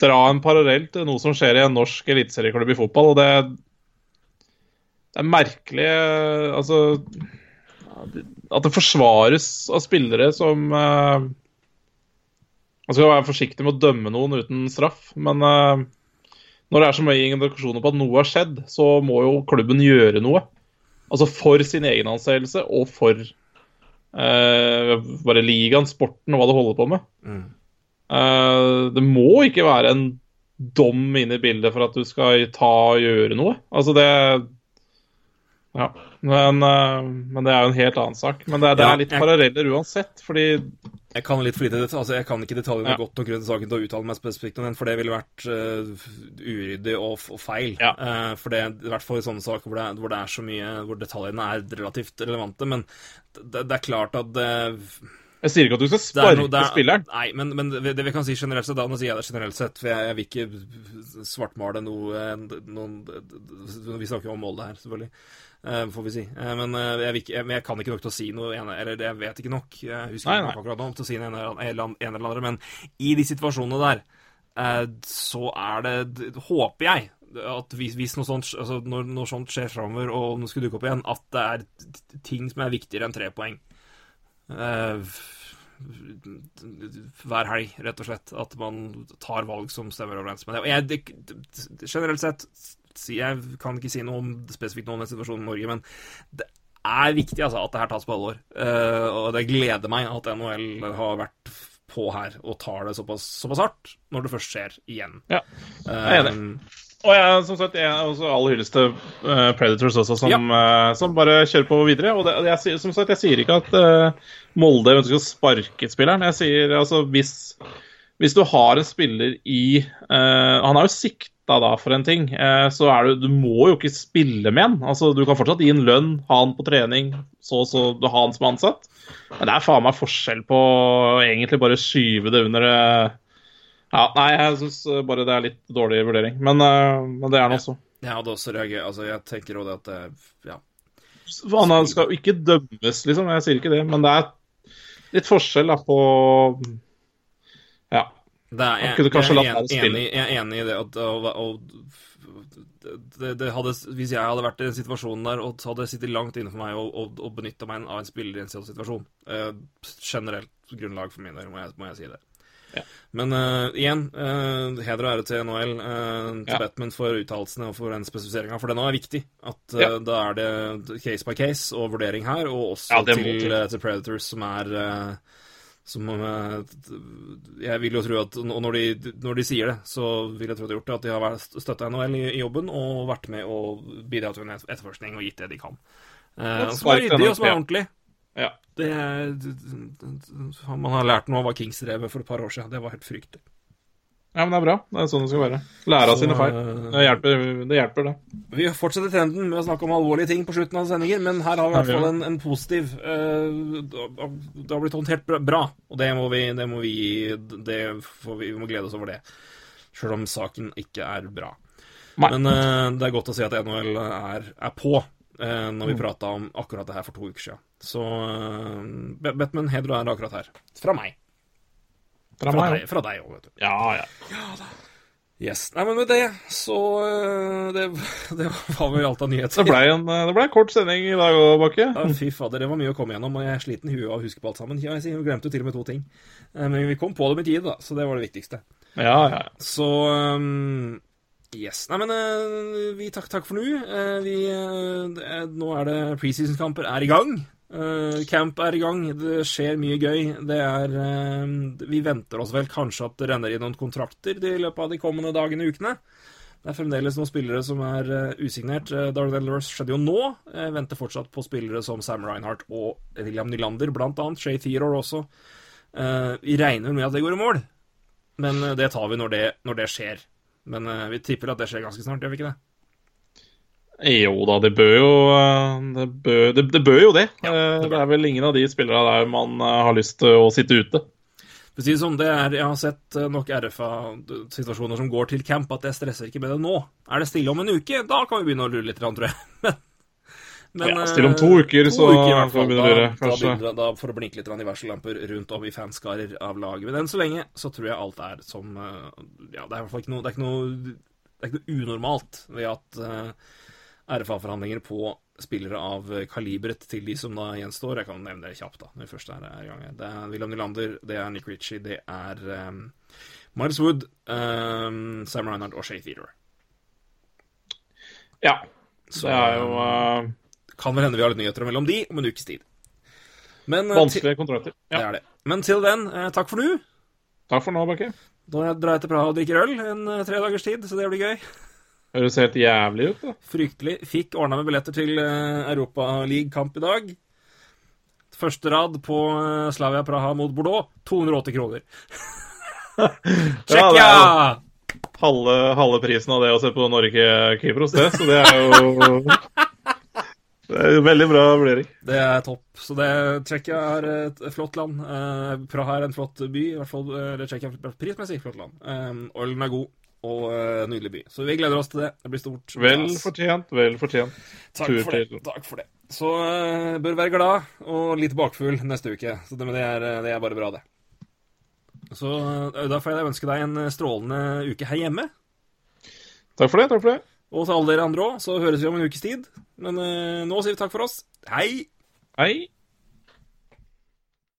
dra en parallell til noe som skjer i en norsk eliteserieklubb i fotball, og det Det er merkelig Altså At det forsvares av spillere som eh, Man skal være forsiktig med å dømme noen uten straff, men eh, når det er så mye indikasjoner på at noe har skjedd, så må jo klubben gjøre noe. Altså for sin egen anseelse og for eh, bare ligaen, sporten og hva det holder på med. Eh, det må ikke være en dom inne i bildet for at du skal ta og gjøre noe. Altså det Ja. Men, eh, men det er jo en helt annen sak. Men det, det Ja, er litt jeg- paralleller uansett, fordi Jeg kan litt for lite det, altså jeg kan ikke detaljene Ja. godt nok rundt saken til å uttale meg spesifikt om den, for det ville vært uh, uryddig og, og feil. Ja. Uh, for det, i hvert fall i sånne saker hvor det, hvor det er så mye Hvor detaljene er relativt relevante. Men det, det er klart at det, Jeg sier ikke at du skal sparke no, er- spilleren. Nei, men, men det, vi kan si generelt sett, da, nå sier jeg det generelt sett, for jeg, jeg vil ikke svartmale noe noen, Vi snakker jo om målet her, selvfølgelig, får vi si. Eh, men, eh, jeg ikke, jeg, jeg kan ikke nok til å si noe ene, Eller jeg vet ikke nok, jeg husker Nei, nei. ikke akkurat nå til å si en eller annen- en eller andre, men i de situasjonene der, eh, så er det Håper jeg at hvis, hvis noe sånt, altså når når, sånt skjer framover, og det skulle dukke opp igjen, at det er ting som er viktigere enn tre poeng. Uh, hver helg, rett og slett. At man tar valg som stemmer overens med det. Og jeg, det, generelt sett si- Jeg kan ikke si noe om spesifikt noe om den situasjonen i Norge, men det er viktig altså, at det her tas på alvor. Uh, og det gleder meg at NHL har vært på her og tar det såpass, såpass hardt når det først skjer igjen. Ja, jeg er enig. Og jeg, som sagt, jeg er også all hyllest til uh, Predators også, som, eh, som bare kjører på videre. Og det, jeg, som sagt, jeg sier ikke at uh, Molde ønsker å sparke spilleren. Jeg sier altså hvis, hvis du har en spiller i Han er jo sikta da for en ting, eh, så er du Du må jo ikke spille med en. Altså, du kan fortsatt gi en lønn, ha han på trening, så og så du har han som ansatt. Men det er faen meg forskjell på egentlig bare skyve det under eh, ja, nei, jeg syns bare det er litt dårlig vurdering. Men, eh, men det er nå så. Jeg hadde også reagert Altså, jeg tenker også det at det Ja. Han skal jo ikke dømmes, liksom. Jeg sier ikke det. Men det er litt forskjell da på er, jeg, jeg, jeg, er enig, jeg er enig i det at og, og, det, det hadde, Hvis jeg hadde vært i den situasjonen der, og hadde det sittet langt inne for meg å, å benytte meg av en spiller i en sånn situasjon uh, Generelt grunnlag for min del, må må jeg si det. Ja. Men uh, igjen, uh, heder og ære til NHL, til Ja. Batman for uttalelsene og for den spesifiseringa, for det nå er viktig. At Ja. da er det case by case og vurdering her, og også Ja, til, til. Predators, som er som eh, Jeg vil jo tro at og når de, når de sier det, så vil jeg tro de har gjort det. At de har støtta NHL i, i jobben og vært med å bidra til en etterforskning og gitt det de kan. Eh, Et som er ryddig, og som er ordentlig. Ja. Det er, man har lært noe av hva Kings drev med for et par år siden. Det var helt fryktelig. Ja, men det er bra. Det er sånn det skal være. Lære av sine feil. eh, Det hjelper, det hjelper, det. Vi fortsetter trenden med å snakke om alvorlige ting på slutten av sendingen, men her har vi i hvert fall en, en positiv eh, Det har blitt håndtert bra- bra, og det må vi, det må vi det får vi, vi må glede oss over det. Sjøl om saken ikke er bra. Nei. Men eh, det er godt å si at NHL er, er på, når vi Mm. prata om akkurat det her for to uker siden. Så uh, Batman, heder og ære akkurat her. Fra meg. Fra Fra meg òg. fra deg òg, vet du. Ja, ja. Ja Yes. Nei, men med det, så eh, det, det var vel alt av nyheter. Det ble en, ble en kort sending i dag òg, Bakke. Ja, fy fader, det var mye å komme gjennom, og jeg er sliten i huet av å huske på alt sammen. Ja, jeg glemte jo til og med to ting. Eh, Men vi kom på det med tide, da, så det var det viktigste. Ja, ja. Så um, Yes. Nei, men eh, vi takk, takk for nå. Eh, vi eh, Nå er det preseason-kamper er i gang. Eh, camp er i gang. Det skjer mye gøy. Det er uh, Vi venter oss vel kanskje at det renner inn noen kontrakter i løpet av de kommende dagene og ukene. Det er fremdeles noen spillere som er uh, usignert. Uh, Darnell Rust skjedde jo nå. Jeg venter fortsatt på spillere som Sam Reinhardt og William Nylander, blant annet. Shay Theodore også. Vi regner med at det går i mål, men det tar vi når det, når det skjer. Men vi tipper at det skjer ganske snart, gjør vi ikke det? Jo da, det bør jo eh, Det bør, det, det bør jo det. Ja, det, er vel ingen av de spillerne der man eh, har lyst til å sitte ute. For å si det sånn, det er, Jeg har sett eh, nok RFA-situasjoner som går til camp, at jeg stresser ikke med det nå. Er det stille om en uke, da kan vi begynne å lure litt, tror jeg. Men, Ja, stille om to uker, uker, så hvert fall. kan vi begynne å lure, Da, begynner da får det blinke litt i varsellamper rundt om i fanskarer av laget. Men enn så lenge så tror jeg alt er som eh, Ja, det er i hvert fall ikke noe Det er ikke noe, det er ikke noe unormalt ved at eh, RFA-forhandlinger på spillere av kaliberet til de som da gjenstår. Jeg kan nevne det kjapt, da, når vi først er i gang. Det er William Nylander, det er Nick Ritchie, det er um, Miles Wood, um, Sam Reinhardt og Shay Theodore. Ja. Så Det er jo uh... kan vel hende vi har litt nyheter mellom de om en ukes tid. Men, eh, til, vanskelige kontrakter. det er det. Men til den, eh, takk for nå. Takk for nå, Bakke. Da drar jeg til Praha og drikker øl en tre dagers tid, så det blir gøy. Høres helt jævlig ut, da. Fryktelig. Fikk ordna med billetter til uh, Europaliga-kamp i dag. Første rad på eh, Slavia Praha mot Bordeaux. 280 kroner. Tsjekkia! Halve, halve prisen av det å se på Norge-Kypros, det. Så det er jo Det er jo veldig bra vurdering. Det er topp. Så det, Tsjekkia er et flott land. Eh, Praha er en flott by. I hvert fall eh, Tsjekkia er et prismessig flott land. Um, Ølen er god og uh, nydelig by. Så vi gleder oss til det. Det blir stort. Vel fortjent, vel fortjent. Takk tur for det. til- Takk for det. Så uh, bør være glad og litt bakfull neste uke. Så det, det, er, eh, det er bare bra, det. Så da får jeg ønske deg en strålende uke her hjemme. Takk for det. takk for det. Og til alle dere andre òg, så høres vi om en ukes tid. Men uh, nå sier vi takk for oss. Hei! Hei.